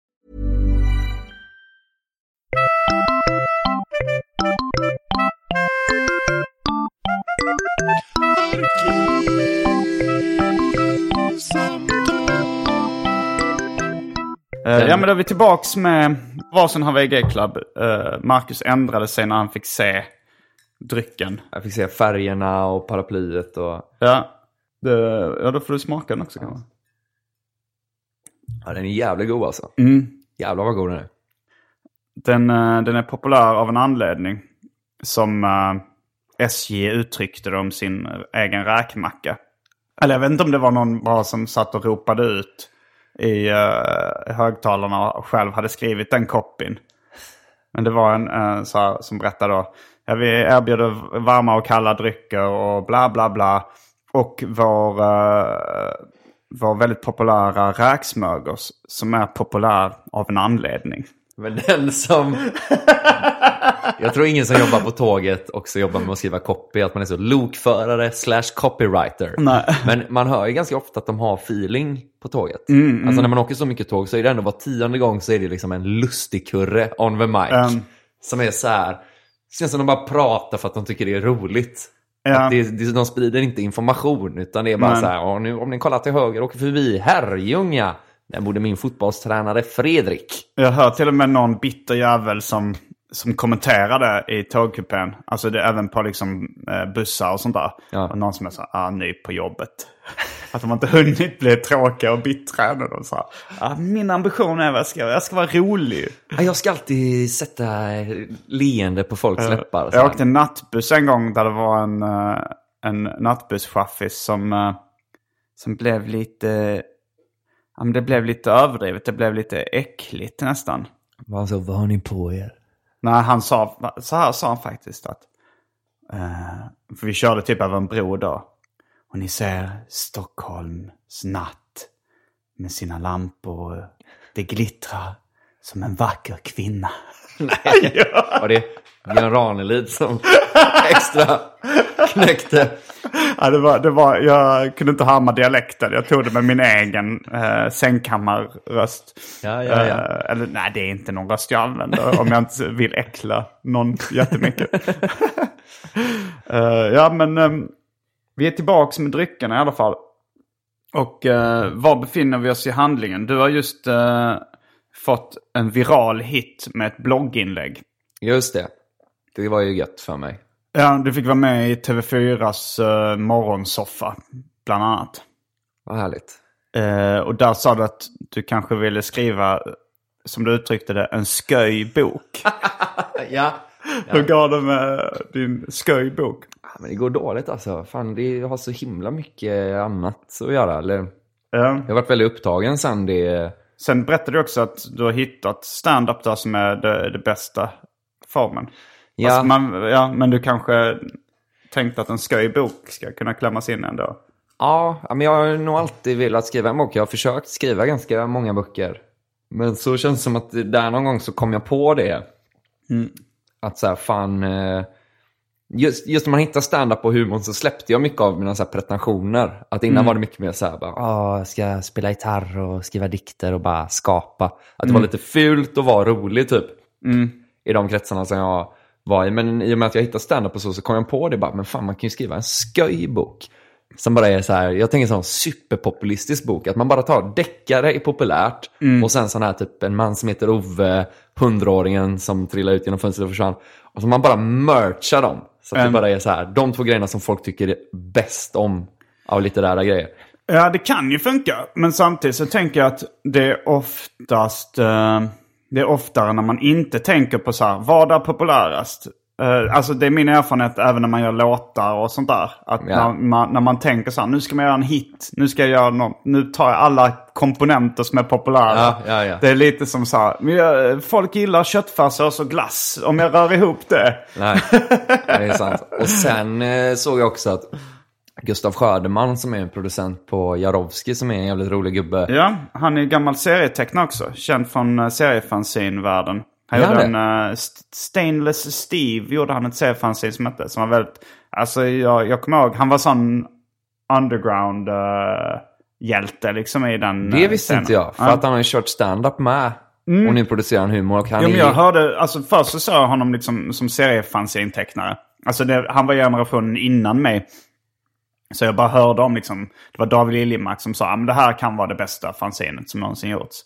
Eh, ja men då är vi tillbaks med varsin Hawaii Gay Club. Eh, Marcus ändrade sig när han fick se drycken. Jag fick se färgerna och paraplyet och... Ja, det, ja då får du smaka den också kanske. Ja, den är jävligt god alltså. Jävlar vad god den är. Den, eh, den är populär av en anledning. Som SJ uttryckte det om sin egen räkmacka. Eller jag vet inte om det var någon bara som satt och ropade ut i uh, högtalarna och själv hade skrivit den copyn. Men det var en uh, så här, som berättade då. Ja, vi erbjuder varma och kalla drycker och bla bla bla. Och vår, uh, vår väldigt populära räksmörgås som är populär av en anledning. Men den som... Jag tror ingen som jobbar på tåget också jobbar med att skriva copy, att man är så lokförare slash copywriter. Nej. Men man hör ju ganska ofta att de har feeling på tåget. Mm, Alltså när man åker så mycket tåg så är det ändå var tionde gång så är det liksom en lustigkurre on the mic. Mm. Som är så här, det känns som de bara pratar för att de tycker det är roligt. Ja. Att det, det, de sprider inte information utan det är bara Men- så här, "Ja, nu, om ni kollar till höger och åker förbi Herrljunga, där borde min fotbollstränare Fredrik. Jag hör till och med någon bitter jävel som, som kommenterade i tågkupén. Alltså det även på liksom eh, bussar och sånt där. Ja. Och någon som är så här, ah, ny på jobbet. Att de inte hunnit bli tråkiga och bittra ännu. De sa, ah, min ambition är att jag ska, jag ska vara rolig. Ja, Jag ska alltid sätta leende på folks läppar. så Jag åkte nattbuss en gång där det var en, eh, en nattbusschaffis som, eh, som blev lite... Ja, men det blev lite överdrivet. Det blev lite äckligt nästan. Man så, vad har ni på er? Nej, han sa, så här sa han faktiskt att... eh, för vi körde typ över en bro då. Och ni ser Stockholms natt med sina lampor Det glittrar som en vacker kvinna. Var det Björn Ranelid som extra knäckte? Ja, det var, det var, jag kunde inte härma dialekten. Jag tog det med min egen eh, sängkammarröst. Ja, ja, ja. Eh, eller nej, det är inte någon röst jag använder om jag inte vill äckla någon jättemycket. eh, ja, men eh, vi är tillbaka med dryckerna i alla fall. Och eh, var befinner vi oss i handlingen? Du har just eh, fått en viral hit med ett blogginlägg. Just det. Det var ju gött för mig. Ja, du fick vara med i TV4s uh, morgonsoffa, bland annat. Vad härligt. Eh, och där sa du att du kanske ville skriva, som du uttryckte det, en sköjbok. Ja. Hur går det med din sköjbok? Men det går dåligt alltså. Fan, det jag har så himla mycket annat att göra. Eller, Ja. jag har varit väldigt upptagen sen det... Sen berättade du också att du har hittat stand-up där som är det, det bästa formen. Ja. Alltså man, ja, men du kanske tänkte att en sköjbok ska kunna klämmas in ändå. Ja, ja, men jag har nog alltid velat skriva en bok. Jag har försökt skriva ganska många böcker. Men så känns det som att där någon gång så kom jag på det. Att så här, fan... eh, Just, just när man hittar stand-up och humorn så släppte jag mycket av mina så här pretensioner. Att innan var det mycket mer så här, bara, "Ah, jag ska spela gitarr och skriva dikter och bara skapa. Att det var lite fult att vara rolig typ. I de kretsarna som jag var i. Men i och med att jag hittade stand-up och så, så kom jag på det bara, men fan man kan ju skriva en sköjbok. Som bara är så här, jag tänker sån superpopulistisk bok. Att man bara tar deckare är populärt. Och sen sån här typ en man som heter Ove, hundraåringen som trillade ut genom fönstret och försvann. Och så man bara merchar dem. Så att det bara är så här, de två grejerna som folk tycker bäst om av litterära grejer. Ja, det kan ju funka. Men samtidigt så tänker jag att det är oftast... Eh, det är oftare när man inte tänker på så här, vad är populärast? Eh, alltså det är min erfarenhet även när man gör låtar och sånt där. Att Ja. när, man, när man tänker så här, nu ska man göra en hit. Nu ska jag göra något. Nu tar jag alla komponenter som är populära. Ja, ja. Det är lite som så här, folk gillar köttfärssås och glass. Om jag rör ihop det. Nej, det är sant. Och sen eh, såg jag också att Gustav Sködeman som är en producent på Jarowski som är en jävligt rolig gubbe. Ja, han är gammal serietecknare också. Känd från uh, seriefanzine-världen. Han Är gjorde han en uh, St- Stainless Steve gjorde han ett seriefanzine som hette. Som var väldigt... Alltså jag, jag kommer ihåg, han var sån underground uh, hjälte liksom i den Det visste scenen. inte jag, för Ja. att han har ju kört stand-up med. Och nu producerar han humor. Och han Jo, är men jag hörde, alltså först så såg jag honom liksom som seriefanzine-tecknare. Alltså det, han var generationen innan mig. Så jag bara hörde om liksom, det var David Liljemark som sa att det här kan vara det bästa fanzinet som någonsin gjorts.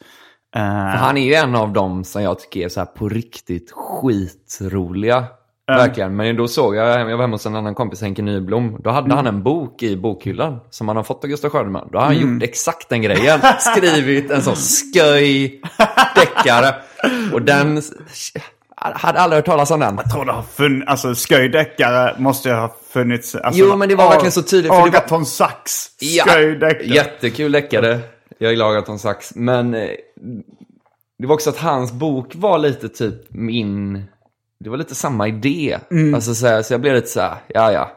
För han är ju en av dem som jag tycker är så här på riktigt skitroliga. Verkligen. Men då såg jag, jag var hemma hos en annan kompis, Henke Nyblom. Då hade han en bok i bokhyllan som han har fått av Gustav Sködeman. Då har han gjort exakt den grejen. Skrivit en sån sköj deckare. Och den... Hade aldrig hört talas om den. Jag tror det har funnits, alltså sköjdeckare måste ju ha funnits. Alltså, Jo, men det var verkligen så tydligt, för det var- Agaton Sax, Ja, sköjdeckare. jättekul deckare. Jag gillar Agaton Sax. Men eh, det var också att hans bok var lite typ min... Det var lite samma idé. Mm. Alltså, så, här, så jag blev lite så här, ja ja.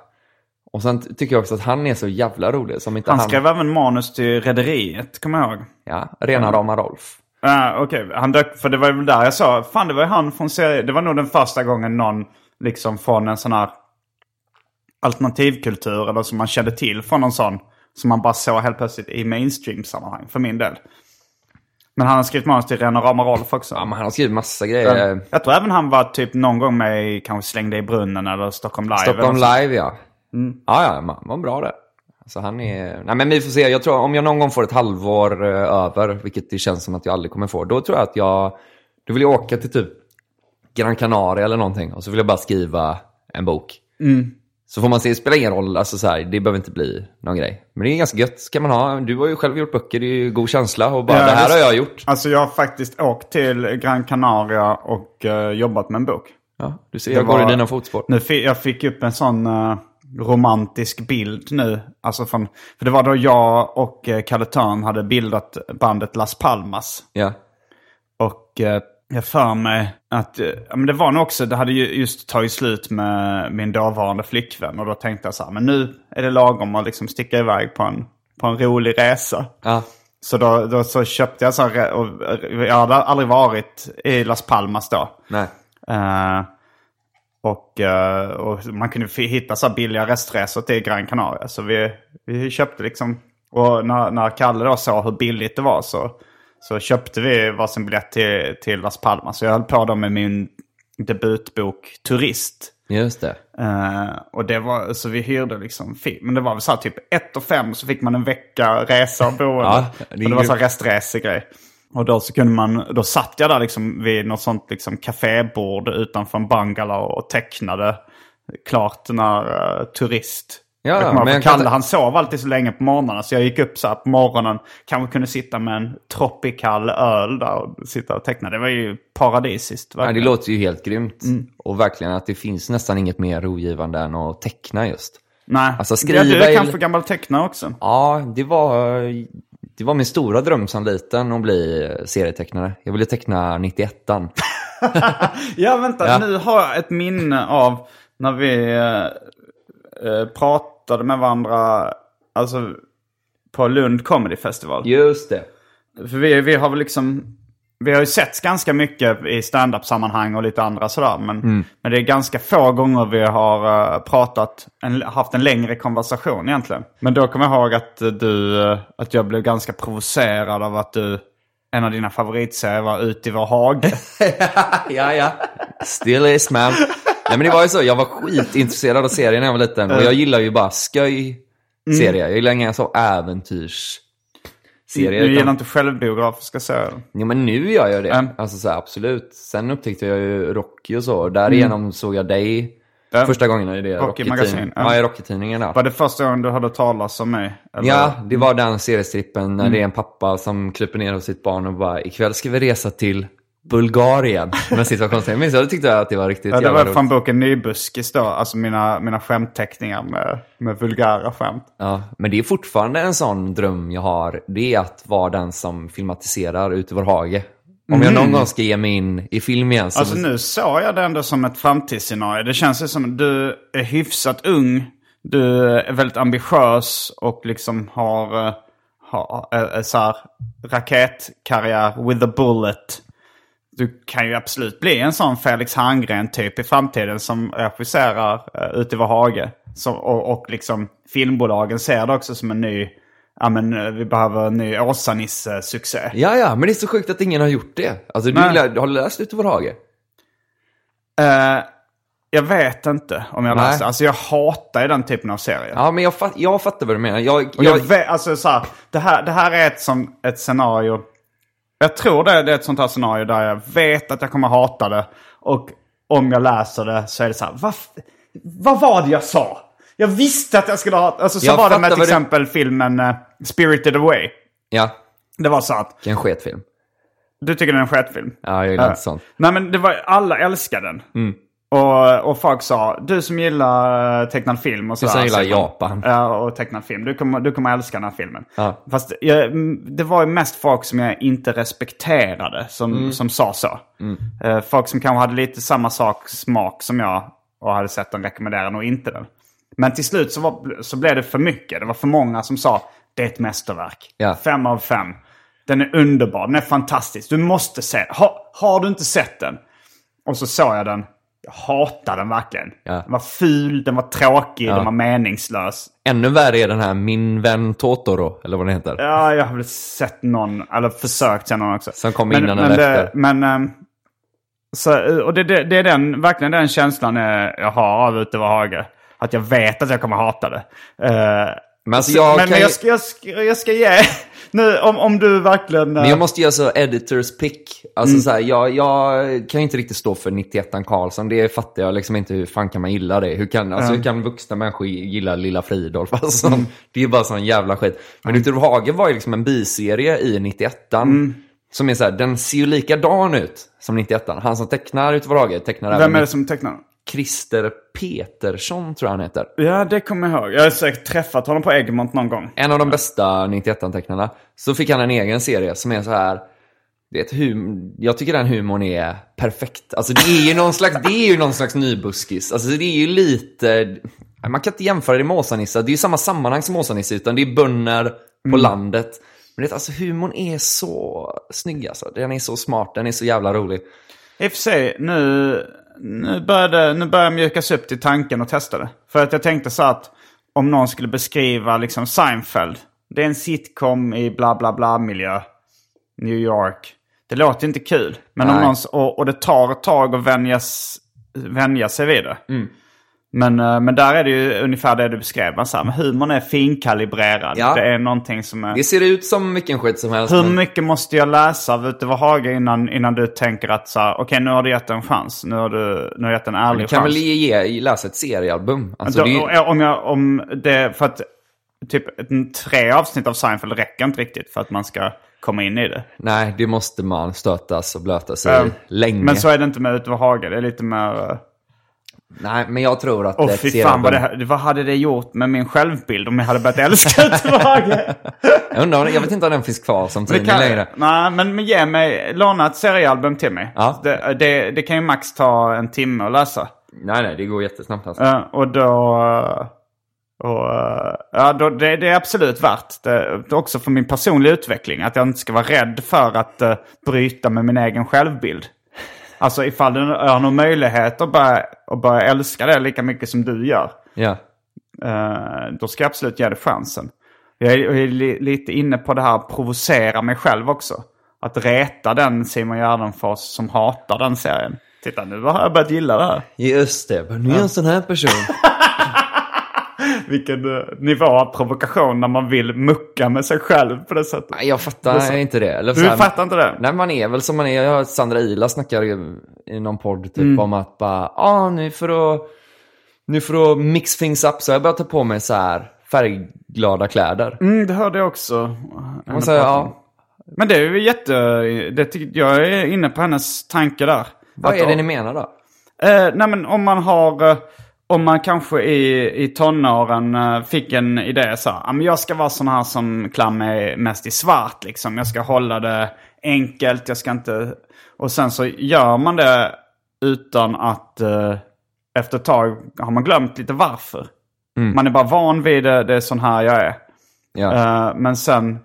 Och sen tycker jag också att han är så jävla rolig. Som inte Han han, skrev även manus till Rederiet, kommer jag ihåg. Ja, rena rama Rolf. Uh, Okej, han dök, för det var väl där jag sa, fan det var ju han från serie, det var nog den första gången någon liksom från en sån här alternativkultur eller som man kände till från någon sån, som man bara såg helt plötsligt i mainstream-sammanhang för min del. Men han har skrivit manus till Rena Rama Rolf också. Ja, men han har skrivit massa grejer. Jag tror även han var typ någon gång med i kanske Släng dig i brunnen eller Stockholm Live. Stockholm. Live, ja. Ja, ja, man var bra där. Alltså han är... Nej, men vi får se. Jag tror om jag någon gång får ett halvår eh, över, vilket det känns som att jag aldrig kommer få, då tror jag att jag... Då vill jag åka till typ Gran Canaria eller någonting och så vill jag bara skriva en bok. Så får man se, det spelar ingen roll, alltså så här, det behöver inte bli någon grej. Men det är ganska gött, ska man ha. Du har ju själv gjort böcker, det är ju god känsla och bara Ja, det här det- har jag gjort. Alltså jag har faktiskt åkt till Gran Canaria och eh, jobbat med en bok. Ja, du ser, Det jag går var- i dina fotspår. Nu fick, jag fick upp en sån eh, romantisk bild nu. Alltså från, för det var då jag och uh, Kalle Törn hade bildat bandet Las Palmas. Ja. Och eh, jag för mig att, eh, ja, men det var nog också, det hade ju just tagit slut med min dåvarande flickvän. Och då tänkte jag så här, men nu är det lagom att liksom sticka iväg på en, på en rolig resa. Ja. Så då, då så köpte jag så här, och jag hade aldrig varit i Las Palmas då. Nej. Eh, och, eh, och man kunde hitta så billiga restresor till Gran Canaria. Så vi, vi köpte liksom, och när, när Kalle då såg hur billigt det var så, så köpte vi varsin biljett till, till Las Palmas. Så jag höll på då med min debutbok Turist. Just det. Eh, och det var, så vi hyrde liksom. Men det var väl så här typ 1 och 5 så fick man en vecka resa och boende. Ja, det det var så här restresegrej. Och då så kunde man, då satt jag där liksom vid något sånt liksom kafébord utanför en bungalow och tecknade klart den här eh, turist. Ja, jag men jag kan Kalle ta- han sov alltid så länge på morgonen så jag gick upp så här på morgonen. Kanske kunde sitta med en tropical öl där och sitta och teckna. Det var ju paradisiskt. Ja, det låter ju helt grymt. Mm. Och verkligen att det finns nästan inget mer rogivande än att teckna just. Nej, Alltså, ja, skriva du är kanske gammal tecknare också. Ja, det var, det var min stora dröm som liten att bli serietecknare. Jag ville teckna 91an. Ja, vänta. Ja. Nu har jag ett minne av när vi eh, eh, pratade med varandra alltså, på Lund Comedy Festival. Just det. För vi, vi har väl liksom... Vi har ju sett ganska mycket i stand-up-sammanhang och lite andra sådär. Men, Mm. men det är ganska få gånger vi har eh, pratat, en, haft en längre konversation egentligen. Men då kommer jag ihåg att eh, du, eh, att jag blev ganska provocerad av att du, en av dina favoritserier var Ut i vår hage. ja, ja. Still is man. Nej men det var ju så, jag var skitintresserad av serier när jag var liten. Och jag gillar ju bara skoj serier. Jag gillar inga så äventyrs serier. Du gillar utan- inte självbiografiska serier? Ja men nu gör jag det. Mm. Alltså så här, absolut. Sen upptäckte jag ju Rocky och så. Därigenom såg jag dig Ja. första gången i det Rocky Rocky-tidningen. Magasin, ja. I Rocky-tidningen. Var det första gången du hörde talas om mig? eller? Ja, det var den seriestrippen när Mm. det är en pappa som kryper ner hos sitt barn och bara ikväll ska vi resa till Bulgarien. Med situationstecken. Minns jag, då tyckte att det var riktigt Ja, det var roligt. från boken Nybuskis då, alltså mina, mina skämtteckningar med, med vulgära skämt. Ja, men det är fortfarande en sån dröm jag har. Det är att vara den som filmatiserar Ut i vår hage. Om jag någon gång ska ge mig in i film igen så... Alltså nu såg jag det ändå som ett framtidsscenario. Det känns ju som att du är hyfsat ung. Du är väldigt ambitiös och liksom har, eh, har eh, så här, raketkarriär with a bullet. Du kan ju absolut bli en sån Felix Herngren typ i framtiden som regisserar uh, Ut i vår hage. Så, och, och liksom filmbolagen ser det också som en ny, ja men eh, vi behöver en ny Åsa-Nisse-succé. Ja, ja, men det är så sjukt att ingen har gjort det. Alltså, du, Nej. lär- har du läst Ut i vår hage? Eh, jag vet inte om jag läste. Alltså jag hatar ju den typen av serier. Ja, men jag, fatt, jag fattar vad du menar. Jag, jag jag, vet, alltså så här, det, här, det här är ett, som, ett scenario. Jag tror det, det är ett sånt här scenario där jag vet att jag kommer hata det. Och om jag läser det så är det så här, vad, vad var det jag sa? Jag visste att jag skulle hata, alltså så Jag var det med till vad du- exempel filmen eh, Spirited Away. ja, Det var så att, vilken sketfilm. du tycker det är en skitfilm? Ja, jag gillar inte sånt. Nej men det var, alla älskade den. Mm. Och, och folk sa, du som gillar eh, tecknad film och Du som sådär. gillar man. Japan. Ja, och tecknad film. Du kommer, du kommer älska den här filmen. Ja. Fast jag, mm, det var ju mest folk som jag inte respekterade som, Mm. som sa så. Eh, folk som kanske hade lite samma sak, smak som jag och hade sett den rekommenderade nog inte den. Men till slut så, var, så blev det för mycket. Det var för många som sa, det är ett mästerverk. Ja. Fem av fem. Den är underbar, den är fantastisk. Du måste se den. Ha, har du inte sett den? Och så såg jag den. Jag hatade den verkligen. Ja. Den var ful, den var tråkig, Ja. den var meningslös. Ännu värre är den här Min vän Totoro, eller vad den heter. Ja, jag har väl sett någon, eller försökt se någon också. Som kom Men- innan men eller det, efter. Men, ehm, så, och det, det, det är den, verkligen den känslan eh, jag har av Ute var hage. Att jag vet att jag kommer hata det. Eh, Men alltså så- jag men kan men jag, ska, jag, ska, jag ska ge, nu om, om du verkligen... eh, Men jag måste göra så editors pick. Alltså så här, jag, jag kan inte riktigt stå för 91 Karlsson. Det fattar jag liksom inte. Hur fan kan man gilla det? Hur kan, alltså, hur kan vuxna människor gilla Lilla Fridolf? Alltså, Det är ju bara sån jävla skit. Men Ute ur Hage var ju liksom en biserie i 91 Som är så här, den ser ju likadan ut som 91 Han som tecknar Ute ur Hage tecknar Vem även är det som tecknar? Christer Petersson tror jag han heter. Ja, det kommer jag ihåg. Jag har säkert träffat honom på Egmont någon gång. En av de bästa 91-tecknarna. Så fick han en egen serie som är så här... Det hum jag tycker den humorn är perfekt. Alltså det är ju någon slags, det är ju någon slags nybuskis. Alltså det är ju lite... Man kan inte jämföra det med Åsa-Nisse. Det är ju samma sammanhang som Åsa-Nisse, utan det är bönder på landet. Men det, alltså, humorn är så snygg alltså. Den är så smart, den är så jävla rolig. I och för sig, nu, nu, började, nu börjar jag mjukas upp till tanken och testa det. För att jag tänkte så att om någon skulle beskriva liksom Seinfeld. Det är en sitcom i bla bla bla miljö. New York. Det låter inte kul. Men om någon, och, och det tar ett tag att vänjas, vänja sig vid det. Mm. Men, eh, men där är det ju ungefär det du beskrev. Man humorn är finkalibrerad. Ja. Det är någonting som är... Det ser ut som vilken skit som helst. Hur men- mycket måste jag läsa av Ute Haga innan, innan du tänker att så okej nu har du gett en chans. Nu har du, nu har du gett en ärlig Du kan chans. väl ge, läsa ett seriealbum? Alltså, Då, det om jag, om det, för att typ tre avsnitt av Seinfeld räcker inte riktigt för att man ska komma in i det. nej, det måste man stötas och blöta sig Um, länge. Men så är det inte med Ute Haga. Det är lite mer... Nej, men jag tror att Åh fy fan vad, det, vad hade det gjort med min självbild om jag hade börjat älska Haga? Jag, undrar, jag vet inte om den finns kvar som tidning längre. nej, men, men ge mig, låna ett seriealbum till mig. Ja. Det, det, det kan ju max ta en timme att läsa. Nej, nej, det går jättesnabbt alltså. Eh, och då... och, ja, då det, det är absolut värt det. Också för min personliga utveckling. Att jag inte ska vara rädd för att uh, bryta med min egen självbild. Alltså ifall du har någon möjlighet att börja, att börja älska det lika mycket som du gör. Ja. eh, då ska jag absolut ge det chansen. Jag är, jag är li, lite inne på det här att provocera mig själv också. Att reta den Simon Gärdenfors som hatar den serien. Titta nu har jag börjat gilla det här. Just det, nu är jag en sån här person. Vilken uh, nivå av provokation när man vill mucka med sig själv på det sättet. Nej, jag fattar inte det. Eller så Du här- fattar inte det? Nej, man är väl som man är. Jag hört Sandra Ila snackar i, någon podd typ Mm. om att bara, ah, nu för att, nu för att mix things up så jag börjat ta på mig så här färgglada kläder. Mm, det hörde jag också. Och så, ja, Men det är ju jätte... Det, jag är inne på hennes tanke där. vad är det ni menar då? Eh, nej men om man har... Om man kanske i, i tonåren eh, fick en idé så här, "Ja, men jag ska vara sån här som klär mig mest i svart liksom. Jag ska hålla det enkelt, jag ska inte... Och sen så gör man det utan att eh, efter ett tag har man glömt lite varför. Man är bara van vid det, det är sån här jag är. Ja. Eh, men sen,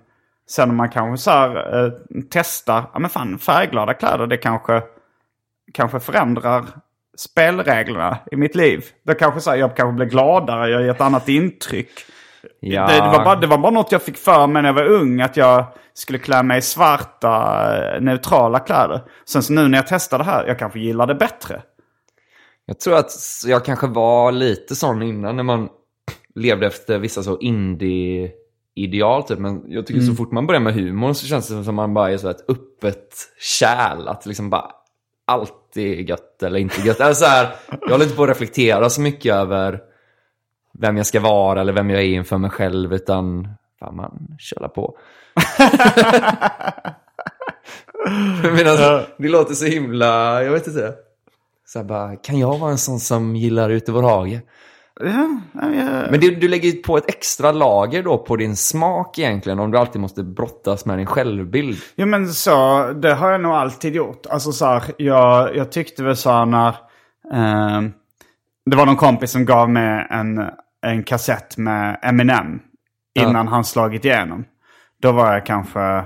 sen om man kanske så här, eh, testar, ja men fan färgglada kläder det kanske, kanske förändrar spelreglerna i mitt liv. Det kanske så här, jag kanske blir gladare, jag ger ett annat intryck. ja. Det, det, var bara, det var bara något jag fick för mig när jag var ung, att jag skulle klä mig i svarta, eh, neutrala kläder. Sen så nu när jag testar det här, jag kanske gillar det bättre. Jag tror att jag kanske var lite sån innan när man levde efter vissa så indie-ideal typ. Men jag tycker så fort man börjar med humor så känns det som att man bara är så ett öppet kärl. Att liksom bara allt är gött eller inte gött. Eller så här, jag håller inte på att reflektera så mycket över vem jag ska vara eller vem jag är inför mig själv. Utan fan man kör på. Men alltså, det låter så himla, jag vet inte. Så här bara, kan jag vara en sån som gillar ute i vår hage? Ja, ja, ja. Men du, du lägger ju på ett extra lager då på din smak egentligen om du alltid måste brottas med din självbild. Jo men så, det har jag nog alltid gjort. Alltså så här, jag, jag tyckte väl så här när... Eh, det var någon kompis som gav mig en, en kassett med Eminem. Innan han slagit igenom. Då var jag kanske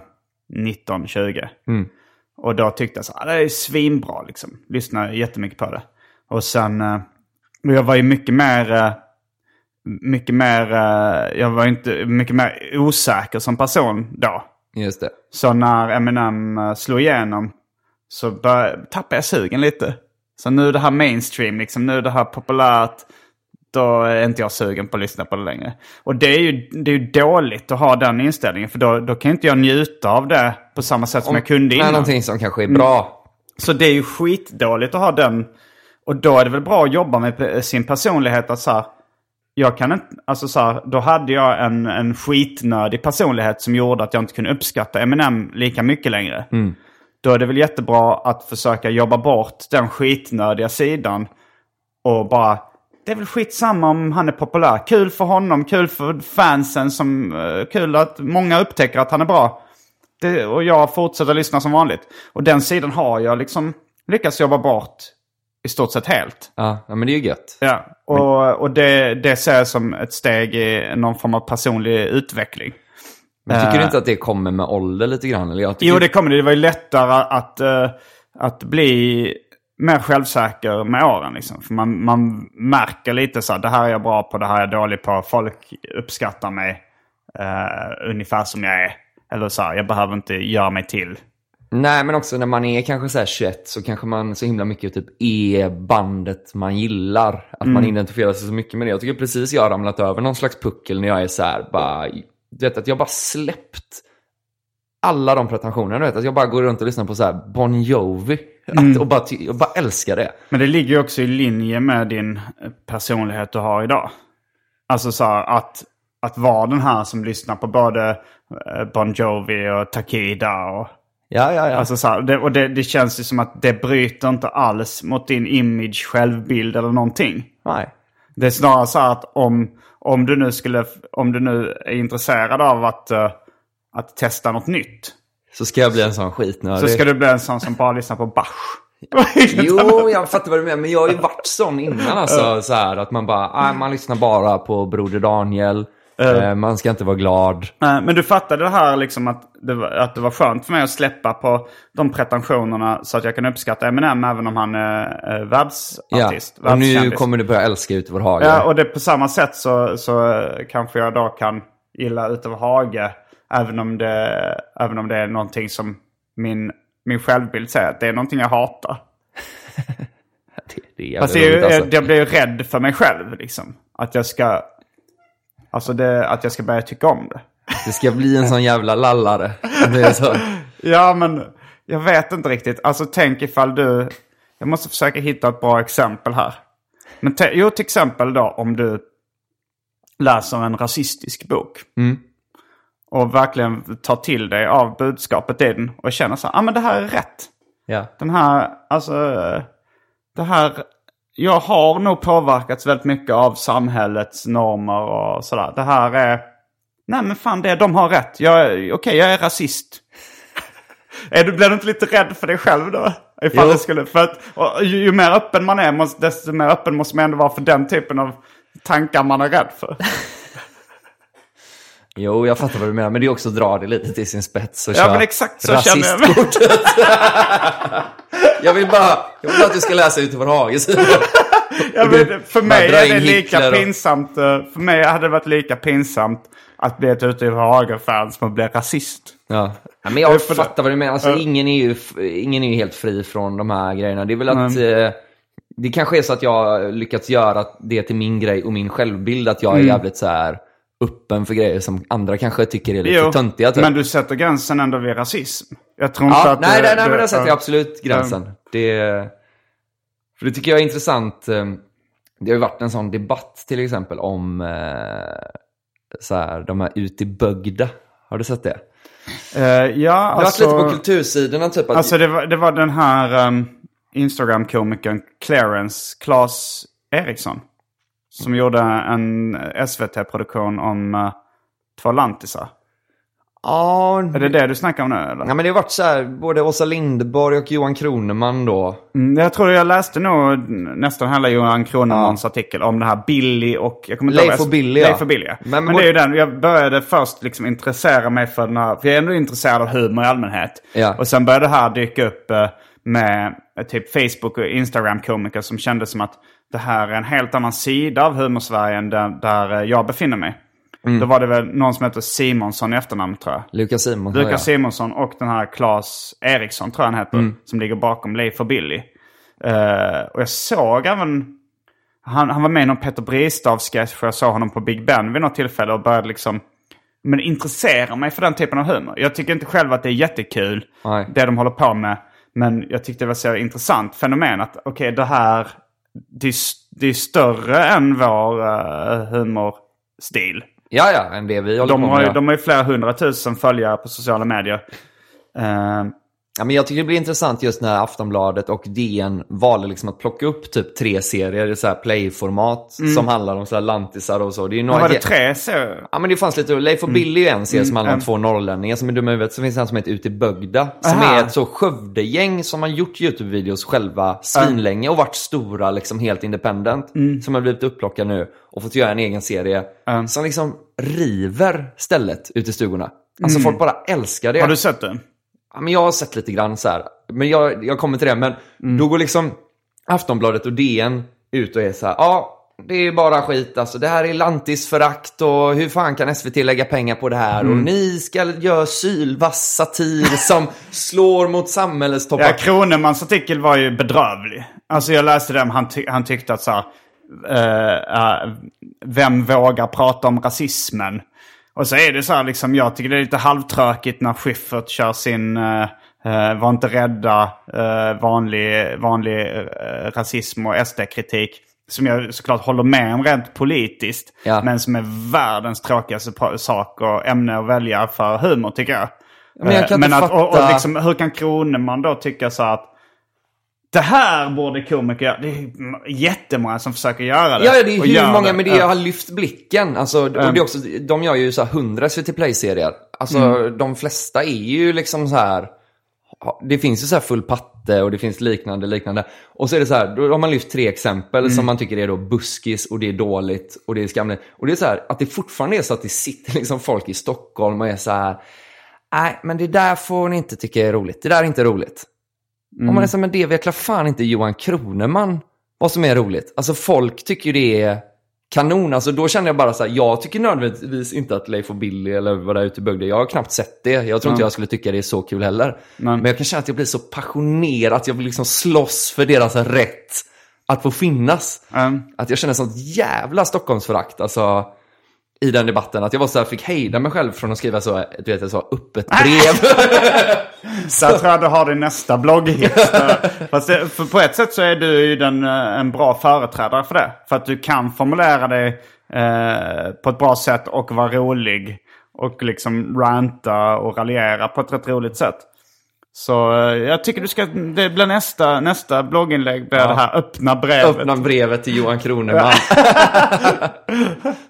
19-20. Mm. Och då tyckte jag så här, "Ah, det är svinbra liksom. Lyssnade jättemycket på det. Och sen, eh, och jag var ju mycket mer, eh, mycket mer, eh, jag var inte, mycket mer osäker som person då. Just det. Så när Eminem eh, slog igenom så bör, tappade jag sugen lite. Så nu är det här mainstream, liksom, nu är det här populärt. Då är inte jag sugen på att lyssna på det längre. Och det är ju, det är ju dåligt att ha den inställningen. För då, då kan inte jag njuta av det på samma sätt som jag kunde innan. någonting som kanske är bra. Så det är ju skitdåligt att ha den. Och då är det väl bra att jobba med sin personlighet. Att så här, jag kan inte, alltså så här, då hade jag en, en skitnödig personlighet som gjorde att jag inte kunde uppskatta Eminem lika mycket längre. Då är det väl jättebra att försöka jobba bort den skitnödiga sidan. Och bara, det är väl skitsamma om han är populär. Kul för honom, kul för fansen, som, eh, kul att många upptäcker att han är bra. Det, och jag fortsätter lyssna som vanligt. Och den sidan har jag liksom lyckats jobba bort i stort sett helt. Ja, men det är ju gött. Ja, och, och det, det ser jag som ett steg i någon form av personlig utveckling. Men tycker du inte att det kommer med ålder lite grann? Eller jag tycker... Jo, det kommer det. Det var ju lättare att, eh, att bli mer självsäker med åren. Liksom. För man, man märker lite så här, det här är jag bra på, det här är jag dålig på. Folk uppskattar mig eh, ungefär som jag är. Eller så här, jag behöver inte göra mig till. Nej, men också när man är kanske så här 21 så kanske man så himla mycket typ är bandet man gillar. Att man identifierar sig så mycket med det. Jag tycker precis jag har ramlat över någon slags puckel när jag är så här bara, du vet att jag bara släppt alla de pretensionerna. Du vet att jag bara går runt och lyssnar på så här Bon Jovi. Att, och bara, jag bara älskar det. Men det ligger ju också i linje med din personlighet du har idag. Alltså så här, att, att vara den här som lyssnar på både eh, Bon Jovi och Takida. Och, Ja, ja, ja. alltså så här, det, och det, det känns ju som att det bryter inte alls mot din image, självbild eller någonting. Nej. Det är snarare så här att om, om, du nu skulle, om du nu är intresserad av att, eh, att testa något nytt. Så ska jag bli en sån skitnödig. Så ska du bli en sån som bara lyssnar på Bach. Jo, jag fattar vad du menar. Men jag har ju varit sån innan alltså. Så här, att man bara, man lyssnar bara på Broder Daniel. Eh, man ska inte vara glad. Nej, Men du fattade det här liksom att det, var, att det var skönt för mig att släppa på de pretensionerna så att jag kan uppskatta Eminem även om han är eh, världsartist. Ja. Och nu kommer du börja älska Ut över hagen. Ja, och det på samma sätt så, så kanske jag då kan gilla Utöver Hage. Även om det, även om det är någonting som min, min självbild säger att det är någonting jag hatar. Det, det är Fast det är, ju- roligt, alltså. jag blir ju rädd för mig själv liksom. Att jag ska, alltså det, att jag ska börja tycka om det. Det ska bli en sån jävla lallare. Det är så. Ja, men jag vet inte riktigt. Alltså tänk ifall du... Jag måste försöka hitta ett bra exempel här. Men jo, till exempel då om du läser en rasistisk bok. Och verkligen tar till dig av budskapet i den och känner så här, ah, men det här är rätt. Ja. Den här, alltså, det här, jag har nog påverkats väldigt mycket av samhällets normer och sådär. Det här är, nej men fan det, de har rätt. Okej, jag är rasist. är du, blir du inte lite rädd för dig själv då? Ifall Jo. det skulle, för att, och ju, ju mer öppen man är, måste, desto mer öppen måste man ändå vara för den typen av tankar man är rädd för. Jo, jag fattar vad du menar. Men det är också att dra det lite till sin spets och Ja, köra men exakt så känner jag jag, vill bara, jag vill bara att du ska läsa Ut. Ja, men för mig är det lika Hitler och- pinsamt. eh, För mig hade det varit lika pinsamt att bli ett ute i Hagen-fan som att bli rasist. Ja. ja, men jag det- fattar vad du menar. Alltså, ingen, är ju, ingen är ju helt fri från de här grejerna. Det är väl att... Eh, det kanske är så att jag har lyckats göra det till min grej och min självbild. Att jag är Mm. jävligt så här öppen för grejer som andra kanske tycker är lite töntiga. Typ. men du sätter gränsen ändå vid rasism. Jag tror inte Ja, att... nej, du- nej, nej, men där sätter ja. jag absolut gränsen. Det, för det tycker jag är intressant. eh, Det har ju varit en sån debatt till exempel om eh, så här, de här ut i Bögda. Har du sett det? Eh, ja, Det har alltså... varit lite på kultursidorna typ. Att, Alltså det var, det var den här um, Instagram-komikern Clarence Claes Eriksson. Som gjorde en SVT-produktion om uh, två lantisar. ja, Är det det du snackar om nu eller? Ja, men det har varit så här, både Åsa Linderborg och Johan Kroneman då. Mm, Jag tror jag läste nog nästan hela Johan Kronemans artikel om det här Billy och... Jag kommer inte Leif och Billy, ja. Leif och Billy, ja. Men- Men, det är ju den, jag började först liksom intressera mig för den här... För jag är ändå intresserad av humor i allmänhet. Ja. Och sen började det här dyka upp eh, med eh, typ Facebook och Instagram-komiker som kände som att det här är en helt annan sida av humorsverige än där, där eh, jag befinner mig. Mm. Då var det väl någon som heter Simonsson i efternamn tror jag. Lukas Simonsson. Lukas. Simonsson och den här Claes Eriksson tror jag han heter. Som ligger bakom Leif och Billy. Eh, och jag såg även... Han, han var med i någon Peter Bristavs-sketch för jag såg honom på Big Ben vid något tillfälle och började liksom... Men intressera mig för den typen av humor. Jag tycker inte själv att det är jättekul, Nej. det de håller på med. Men jag tyckte det var så intressant fenomen att okej det här... Det är, det är större än vår uh, humorstil. Ja, ja, än det vi håller De på har, med. ju, ja. de har ju flera hundratusen följare på sociala medier. Eh, Ja, men jag tycker det blir intressant just när Aftonbladet och DN valde liksom att plocka upp typ tre serier i så play-format som handlar om så här lantisar och så. Det är några Mm. var det tre så? Ja men det fanns lite, Leif och Billy är ju en serie som handlar om mm. två norrlänningar som är dumma i huvudet. Så finns det en som heter Ute i Bögda. Som Aha. är ett så Skövde-gäng som har gjort YouTube-videos själva svinlänge och varit stora liksom helt independent. Mm. Som har blivit upplockade nu och fått göra en egen serie. Som liksom river stället ute i stugorna. Alltså folk bara älskar det. Har du sett den? Ja, men jag har sett lite grann så här. Men jag, jag kommer till det. Men då går liksom Aftonbladet och DN ut och är så här. Ja, det är bara skit alltså. Det här är lantisförakt och hur fan kan SVT lägga pengar på det här? Och ni ska göra sylvass satir som slår mot samhällets toppar. Ja, Kronemans artikel var ju bedrövlig. Alltså jag läste den, han, ty han tyckte att så här, eh, eh, vem vågar prata om rasismen? Och så är det så här liksom, jag tycker det är lite halvtråkigt när Schyffert kör sin eh, var inte rädda, eh, vanlig, vanlig eh, rasism och SD-kritik. Som jag såklart håller med om rent politiskt. Ja. Men som är världens tråkigaste sak och ämne att välja för humor tycker jag. Men jag kan Eh, inte att, och, och fatta- liksom, hur kan Kroneman då tycka så att det här borde komiker göra? Det är jättemånga som försöker göra det. Ja, det är hur många, men det Ja. har lyft blicken. Alltså, och det också, de gör ju så här 100 SVT Play-serier. Alltså, de flesta är ju liksom så här... Det finns ju så här full patte och det finns liknande, liknande. Och så är det så här, då har man lyft tre exempel som man tycker är då buskis och det är dåligt och det är skamligt. Och det är så här, att det fortfarande är så att det sitter liksom folk i Stockholm och är så här... Nej, men det där får ni inte tycka är roligt. Det där är inte roligt. Mm. Och man är så här, men det vet fan inte Johan Kroneman vad som är roligt. Alltså folk tycker ju det är kanon. Alltså då känner jag bara så här, jag tycker nödvändigtvis inte att Leif och Billy eller vad det är ute i bygden, jag har knappt sett det. Jag tror inte jag skulle tycka det är så kul heller. Men jag kan känna att jag blir så passionerad, jag vill liksom slåss för deras rätt att få finnas. Mm. Att jag känner sånt jävla Stockholmsförakt. Alltså, i den debatten. Att jag var så här, fick hejda mig själv från att skriva så, du vet, så öppet brev. Där tror jag du har din nästa blogghit. Fast det, för på ett sätt så är du ju den, eh, en bra företrädare för det. För att du kan formulera dig eh, på ett bra sätt och vara rolig. Och liksom ranta och raljera på ett rätt roligt sätt. Så eh, jag tycker du ska, det blir nästa, nästa blogginlägg blir det här öppna brevet. Öppna brevet till Johan Kroneman.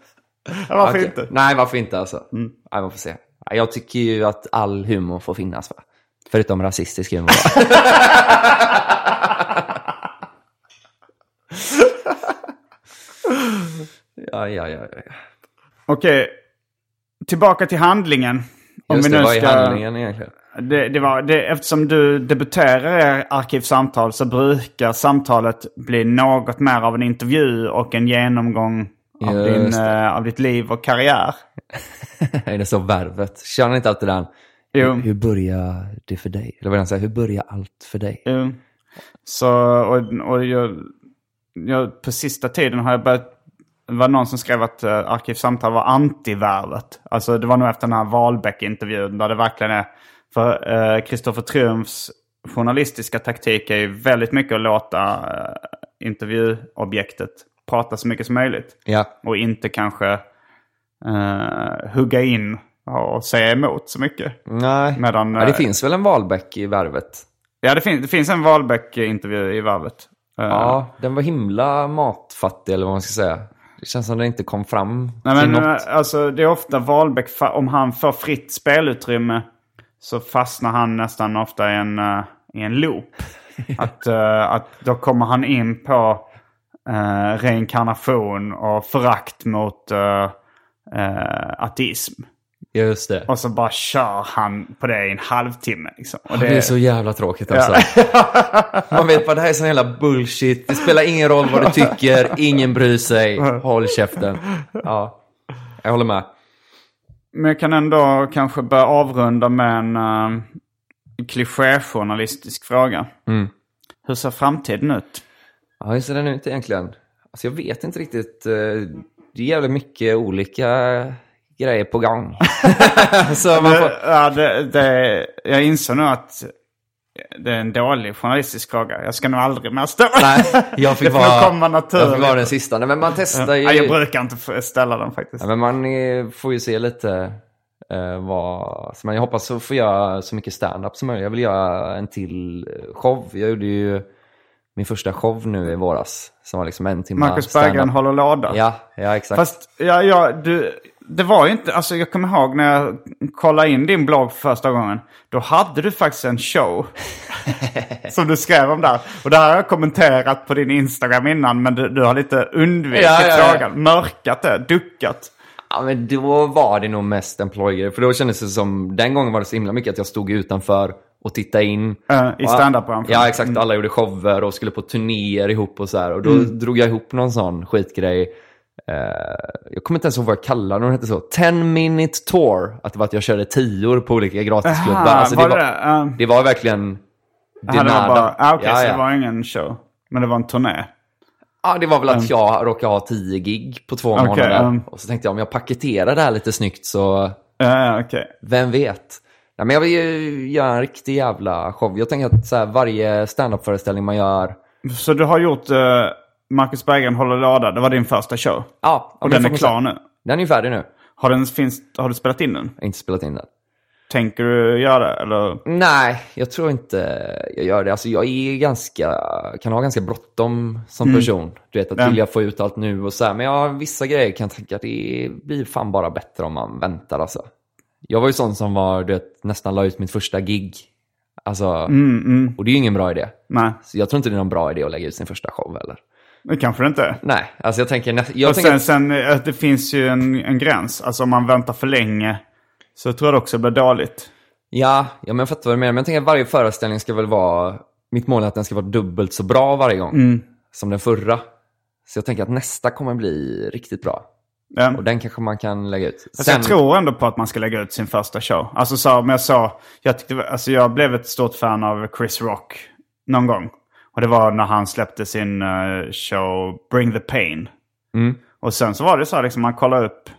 Varför Okej. inte? Nej, varför inte alltså? Nej, man får se. Jag tycker ju att all humor får finnas, va? Förutom rasistisk humor. ja, ja, ja, ja. Okej, tillbaka till handlingen. Om Just vi det, nu vad är ska... handlingen egentligen? Det, det var, det, eftersom du debuterar i Arkivsamtal så brukar samtalet bli något mer av en intervju och en genomgång av, din, eh, av ditt liv och karriär. är det så värvet? Känner ni inte alltid den? Jo. Hur, hur börjar det för dig? Eller vad den säger, hur börjar allt för dig? Jo. Så, och, och jag, jag, på sista tiden har jag börjat... Det var någon som skrev att uh, Arkivsamtal var antivärvet. Alltså det var nog efter den här Wahlbeck-intervjun där det verkligen är... För Kristoffer Triumfs journalistiska taktik är ju väldigt mycket att låta uh, intervjuobjektet prata så mycket som möjligt. Ja. Och inte kanske eh, hugga in och säga emot så mycket. Nej, Medan, ja, det eh, finns väl en Wahlbeck i värvet? Ja, det, fin- det finns en Wahlbeck-intervju i varvet. Eh, Ja, den var himla matfattig eller vad man ska säga. Det känns som den inte kom fram Nej, till men något. eh, alltså det är ofta Wahlbeck, om han får fritt spelutrymme så fastnar han nästan ofta i en, i en loop. att, att då kommer han in på uh, reinkarnation och förakt mot uh, ateism. Just det. Och så bara kör han på det i en halvtimme. Liksom. Och Det är så jävla tråkigt alltså. Man vet bara det här är sån jävla bullshit. Det spelar ingen roll vad du tycker. Ingen bryr sig. Håll käften. Ja, jag håller med. Men jag kan ändå kanske börja avrunda med en uh, klichéjournalistisk fråga. Mm. Hur ser framtiden ut? Ja, hur ser den ut egentligen? Alltså jag vet inte riktigt. eh, Det är jävligt mycket olika grejer på gång. så man får... Ja, det, det, jag inser nu att det är en dålig journalistisk fråga. Jag ska nog aldrig mer ställa Nej, jag fick vara, komma jag fick vara den sista. Nej, men man testar ju. Ja, jag brukar inte ställa den faktiskt. Ja, men man får ju se lite eh, vad... Så man, jag hoppas att få göra så mycket stand-up som möjligt. Jag vill göra en till show. Jag gjorde ju min första show nu i våras. Som var liksom en timme Marcus Berggren håller låda. Ja, ja exakt. Fast ja, ja, du, det var ju inte, alltså jag kommer ihåg när jag kollade in din blogg för första gången. Då hade du faktiskt en show. som du skrev om där. Och det här har jag kommenterat på din Instagram innan. Men du, du har lite undvikit Ja, ja, frågan. Mörkat det, duckat. Ja, men då var det nog mest employer. För då kändes det som, den gången var det så himla mycket att jag stod utanför och tittade in. Eh, I standup-branschen? Ja, exakt. Alla gjorde shower och skulle på turnéer ihop och så här. Och då Mm. drog jag ihop någon sån skitgrej. Eh, jag kommer inte ens ihåg vad jag kallade den. Hette så. 10 minute tour. Att det var att jag körde tior på olika gratisklubbar. Aha, Alltså, var det, var, det? Eh, det var verkligen... Aha, det var bara, ah, okej, ja, så ja. det var ingen show. Men det var en turné? ja, det var väl att jag råkade ha 10 gig på två Okej, månader. um. Och så tänkte jag om jag paketerar det här lite snyggt så... Ja, okej. Vem vet? Nej, men jag vill ju göra en riktig jävla show. Jag tänker att så här, varje standup-föreställning man gör... Så du har gjort uh, Marcus Berggren håller låda. Det var din första show? Ja, Och den är klar nu? Den är ju färdig nu. Har, den, finns, har du spelat in den? Jag har inte spelat in den. Tänker du göra det? Eller? Nej, jag tror inte jag gör det. Alltså jag är ganska, kan ha ganska bråttom som person. Du vet, att Ja. vill jag få ut allt nu och så här. Men jag vissa grejer kan jag tänka att det blir fan bara bättre om man väntar alltså. Jag var ju sån som var, du vet, nästan la ut mitt första gig. Alltså, och det är ju ingen bra idé. Nej, Så jag tror inte det är någon bra idé att lägga ut sin första show heller. det kanske det inte. Nej, alltså jag tänker, jag Och tänker sen, eh, det finns ju en, en gräns. Alltså om man väntar för länge så tror jag det också blir dåligt. Ja, ja men jag fattar vad du menar. Men jag tänker att varje föreställning ska väl vara... Mitt mål är att den ska vara dubbelt så bra varje gång Mm. som den förra. Så jag tänker att nästa kommer bli riktigt bra. Ja. Och den kanske man kan lägga ut. Alltså jag tror ändå på att man ska lägga ut sin första show. Alltså så, men jag sa, jag, tyckte, alltså jag blev ett stort fan av Chris Rock någon gång. Och det var när han släppte sin eh, show Bring the Pain. Mm. Och sen så var det så här, liksom, man kollar upp,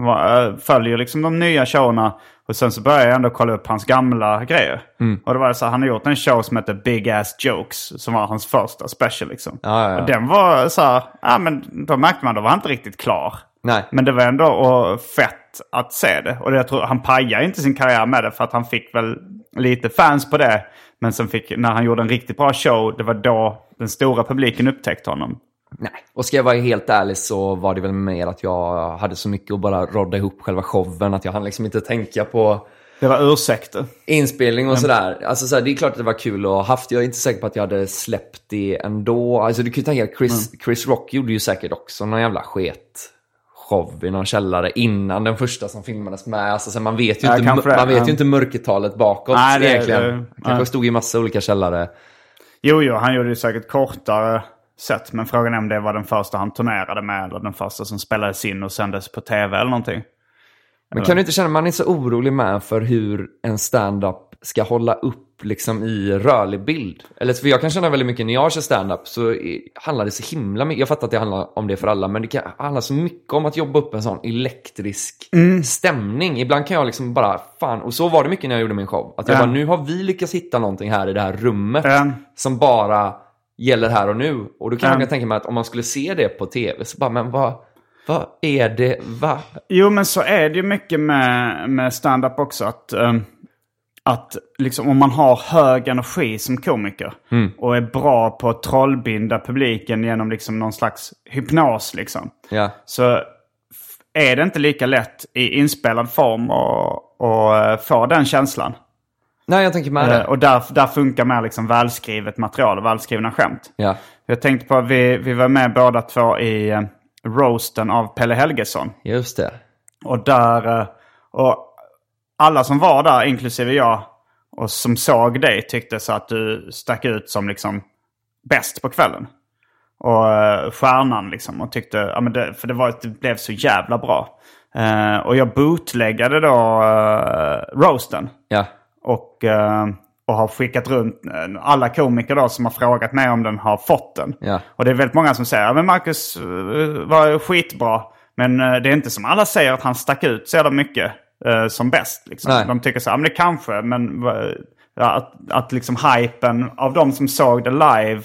eh, följer liksom de nya showerna. Och sen så började jag ändå kolla upp hans gamla grejer. Mm. Och det var så här, han har gjort en show som heter Big Ass Jokes. Som var hans första special liksom. Ja, ja, ja. Och den var så här, ja men då märkte man, då var han inte riktigt klar. Nej. Men det var ändå fett att se det. Och jag tror, han pajade inte sin karriär med det för att han fick väl lite fans på det. Men sen fick, när han gjorde en riktigt bra show, det var då den stora publiken upptäckte honom. Nej. Och ska jag vara helt ärlig så var det väl mer att jag hade så mycket att bara rodda ihop själva showen. Att jag hann liksom inte tänka på Det var ursäkter. inspelning och sådär. Alltså så här, det är klart att det var kul att ha haft. Jag är inte säker på att jag hade släppt det ändå. Alltså du kan ju tänka att Chris, Chris Rock gjorde ju säkert också någon jävla sket show i någon källare innan den första som filmades med. Alltså, så man vet ju, inte, kanske det. man vet ju inte mörkertalet bakåt Nej, det- egentligen. det- Han kanske stod i massa olika källare. Jo, jo, han gjorde ju säkert kortare set. Men frågan är om det var den första han turnerade med eller den första som spelades in och sändes på tv eller någonting. Men kan du inte känna man är så orolig med för hur en stand-up ska hålla upp liksom i rörlig bild? Eller för jag kan känna väldigt mycket när jag kör stand-up så handlar det så himla mycket. Jag fattar att det handlar om det för alla, men det kan handla så mycket om att jobba upp en sån elektrisk stämning. Ibland kan jag liksom bara, fan, och så var det mycket när jag gjorde min show. Att jag Ja. bara, nu har vi lyckats hitta någonting här i det här rummet Ja. som bara gäller här och nu. Och då kan Ja. jag tänka mig att om man skulle se det på tv så bara, men vad, vad är det, va? Jo, men så är det ju mycket med, med stand-up också. Att, ehm, att liksom, om man har hög energi som komiker och är bra på att trollbinda publiken genom liksom någon slags hypnos. Liksom, Ja. så är det inte lika lätt i inspelad form att eh, få den känslan. Nej, jag tänker med det. Eh, och där, där funkar mer liksom välskrivet material och välskrivna skämt. Ja. Jag tänkte på att vi, vi var med båda två i eh, roasten av Pelle Helgesson. Just det. Och där, och alla som var där, inklusive jag, och som såg dig tyckte så att du stack ut som liksom bäst på kvällen. Och eh, stjärnan liksom. Och tyckte, ja men det, för det, var, det blev så jävla bra. Eh, och jag bootleggade då uh, roasten. Ja. Och, eh, och har skickat runt, alla komiker då som har frågat mig om den har fått den. Ja. Och det är väldigt många som säger, ja men Marcus var skitbra. Men det är inte som alla säger att han stack ut så jävla mycket eh, som bäst. Liksom. Nej. De tycker så, ja men det kanske, men ja, att, att liksom hypen av de som såg det live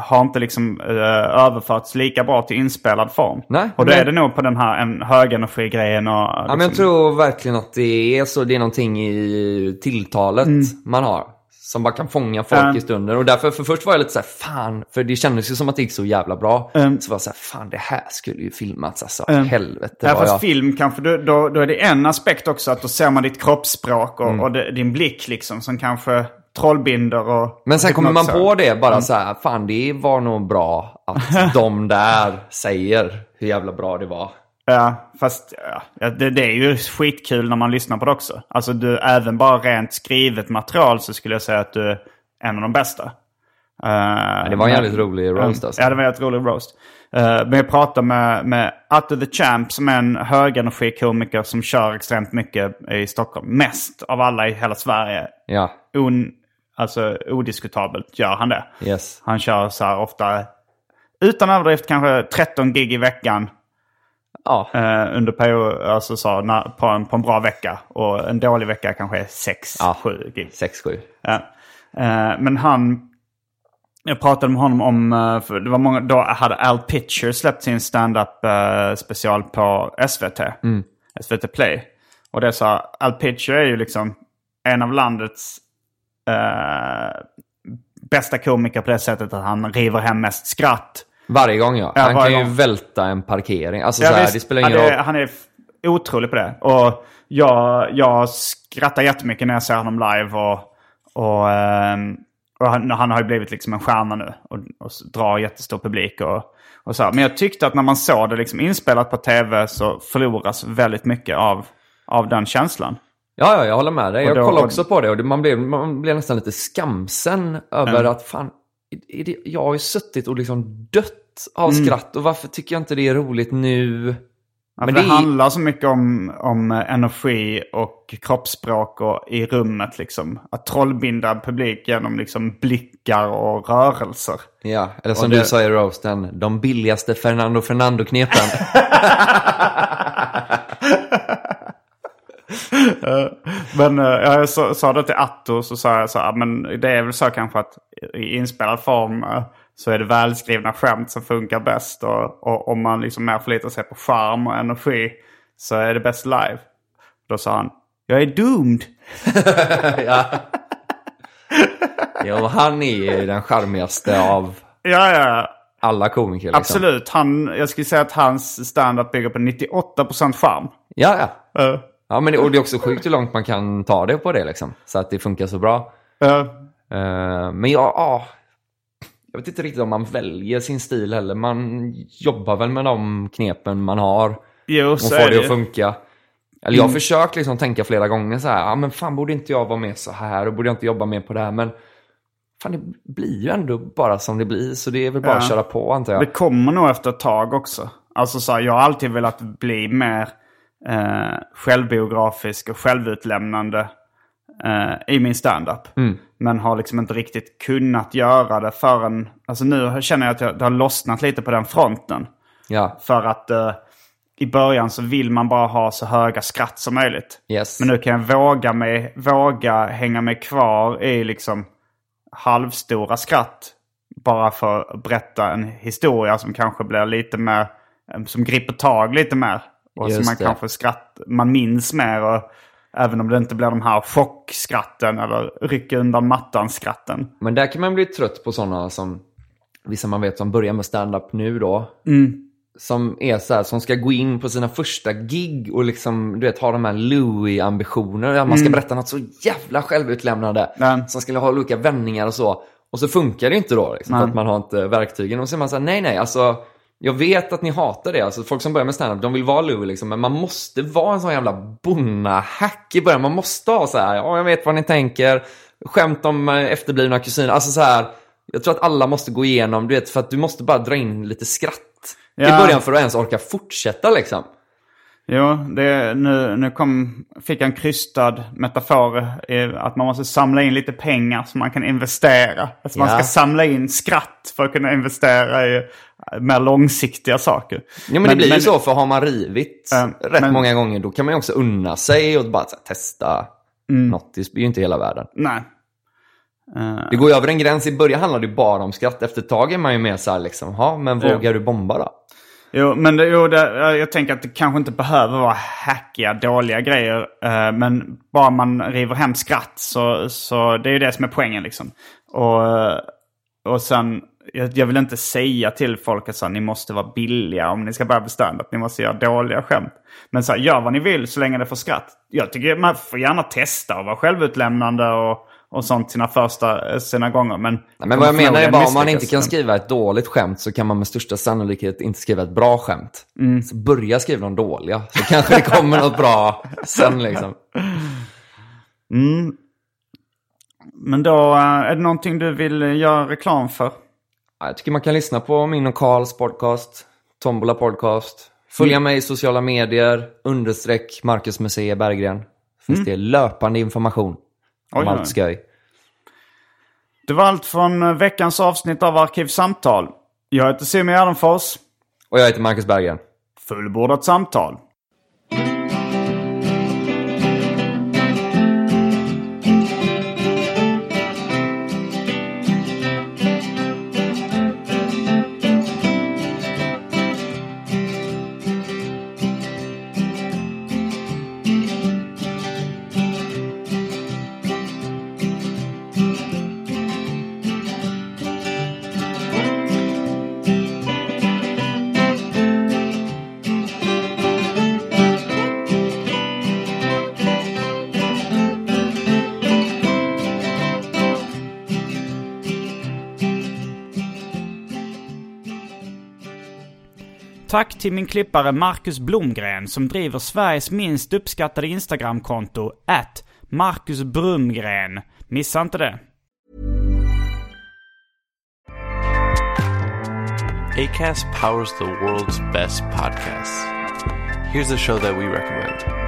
har inte liksom eh, överförts lika bra till inspelad form. Nej, och då men- är det nog på den här en högenergigrejen och... Ja, men jag tror verkligen att det är så. Det är någonting i tilltalet man har. Som bara kan fånga folk Mm. Ja. i stunden. Och därför, för först var jag lite så här, fan, för det kändes ju som att det gick så jävla bra. Mm. Så var jag så här, fan det här skulle ju filmats alltså. Mm. Helvete Ja, fast jag... film kanske, då, då, då är det en aspekt också att då ser man ditt kroppsspråk och, Mm. och det, din blick liksom som kanske trollbinder och... Men sen kommer man hypnotisar. på det Mm. bara så här, fan det var nog bra att de där säger hur jävla bra det var. Ja, fast ja, det, det är ju skitkul när man lyssnar på det också. Alltså du, även bara rent skrivet material så skulle jag säga att du är en av de bästa. Uh, det var en jävligt rolig roast alltså. Ja, det var en jävligt rolig roast. Uh, men jag pratade med, med Atte the Champ som är en högenergikomiker som kör extremt mycket i Stockholm. Mest av alla i hela Sverige. Ja. Un, alltså odiskutabelt gör han det. Yes. Han kör så här ofta, utan överdrift kanske 13 gig i veckan. Ja. Eh, under period, alltså så, när, på, en, på en bra vecka. Och en dålig vecka kanske är 6-7 Ja. gig. 6-7. Ja. Eh, men han, jag pratade med honom om, eh, för det var många, då hade Al Pitcher släppt sin stand-up eh, special på SVT. SVT Play. Och det här, Al Pitcher är ju liksom en av landets eh, bästa komiker på det sättet att han river hem mest skratt. Varje gång ja. Ja, Han kan ju gång. välta en parkering. Alltså Ja, så här, visst. det spelar ingen ja, det, roll. Han är otrolig på det. Och jag, jag skrattar jättemycket när jag ser honom live. Och, och, ehm, och han, han har ju blivit liksom en stjärna nu. Och, och drar jättestor publik. Och, och så här. Men jag tyckte att när man såg det liksom inspelat på tv så förloras väldigt mycket av, av den känslan. Ja, ja, jag håller med dig. Jag kollade också på det och man, blev, man blev nästan lite skamsen över att fan, är det, jag har ju suttit och liksom dött av Mm. skratt och varför tycker jag inte det är roligt nu? Ja, Men det det, är- handlar så mycket om, om energi och kroppsspråk och i rummet. Liksom. Att trollbinda publik genom liksom blickar och rörelser. Ja, eller som Och du det- sa i roasten, de billigaste Fernando Fernando-knepen. Men eh, jag sa, sa det till Atto så sa jag så här, men det är väl så kanske att i inspelad form eh, så är det välskrivna skämt som funkar bäst. Och, och om man liksom mer förlitar sig på charm och energi så är det bäst live. Då sa han, jag är doomed. ja. och han är ju den charmigaste av Ja, ja, alla komiker. Liksom. absolut. Han, jag skulle säga att hans standup bygger på 98% charm. Ja, ja. Uh, Ja, men det, och det är också sjukt hur långt man kan ta det på det liksom. Så att det funkar så bra. uh, Eh, men ja, ja, jag vet inte riktigt om man väljer sin stil heller. Man jobbar väl med de knepen man har jo, och får det det att funka. Eller jag har försökt liksom tänka flera gånger så här, ja men fan borde inte jag vara med så här och borde jag inte jobba mer på det här. Men fan det blir ju ändå bara som det blir så det är väl bara Ja. att köra på antar jag. Det kommer nog efter ett tag också. Alltså så här, jag har alltid velat bli mer eh, självbiografisk och självutlämnande eh, i min standup. Men har liksom inte riktigt kunnat göra det förrän... Alltså nu känner jag att jag, det har lossnat lite på den fronten. Ja, För att eh, i början så vill man bara ha så höga skratt som möjligt. yes. Men nu kan jag våga, mig, våga hänga mig kvar i liksom halvstora skratt. Bara för att berätta en historia som kanske blir lite mer, eh, som griper tag lite mer. Och som Just man det. kanske skratt, man minns mer. Och, även om det inte blir de här chockskratten eller rycka undan mattan-skratten. Men där kan man bli trött på sådana som vissa man vet som börjar med stand-up nu då. Som är så här, som ska gå in på sina första gig och liksom, du vet, ha de här Louis-ambitioner. Att man ska berätta något så jävla självutlämnande. Ja. Som skulle ha olika vändningar och så. Och så funkar det inte då, liksom, för att man har inte verktygen. Och så är man så här, nej, nej, alltså. Jag vet att ni hatar det. Alltså, folk som börjar med stand-up, de vill vara Louis liksom. Men man måste vara en sån jävla bonna-hack i början. Man måste ha så här, ja, jag vet vad ni tänker. Skämt om eh, efterblivna kusiner. Alltså så här, jag tror att alla måste gå igenom, du vet, för att du måste bara dra in lite skratt. Ja. I början för att ens orka fortsätta liksom. Jo, det, nu, nu kom, fick jag en krystad metafor. Att man måste samla in lite pengar så man kan investera. Alltså man Ja. ska samla in skratt för att kunna investera i mer långsiktiga saker. Ja men, det blir ju så, för har man rivit Ja, rätt men- många gånger då kan man ju också unna sig och bara här, testa Mm. något. Det är ju inte hela världen. Nej. Eh, Det går ju över en gräns. I början handlar det ju bara om skratt. Efter ett tag är man ju mer så här liksom, ja men vågar du bomba då? Jo, men det, jo, det, jag tänker att det kanske inte behöver vara hackiga, dåliga grejer. eh, men bara man river hem skratt så, så det är ju det som är poängen liksom. Och, eh, och sen, jag, jag vill inte säga till folk att så, här, ni måste vara billiga om ni ska börja med stand-up. Ni måste göra dåliga skämt. Men så här, gör vad ni vill så länge det får skratt. Jag tycker man får gärna testa och vara självutlämnande och, och sånt sina första sina gånger. Men, Nej, men vad jag menar är bara om man inte kan skriva ett dåligt skämt så kan man med största sannolikhet inte skriva ett bra skämt. Så börja skriva de dåliga, så kanske det kommer något bra sen liksom. Men då, eh, är det någonting du vill göra reklam för? Ja, Jag tycker man kan lyssna på min och Karls podcast, Tombola podcast. Följa mig i sociala medier, understreck Marcus Museet Berggren. Finns det löpande information om Oj, oj. allt skoj. Det var allt från eh, veckans avsnitt av Arkivsamtal. Jag heter Simon Gärdenfors. Och jag heter Marcus Berggren. Fullbordat samtal. Tack till min klippare Marcus Blomgren som driver Sveriges minst uppskattade Instagramkonto, at Marcus Brumgren. Missa inte det. ACAST powers the world's best podcasts. Here's a show that we recommend.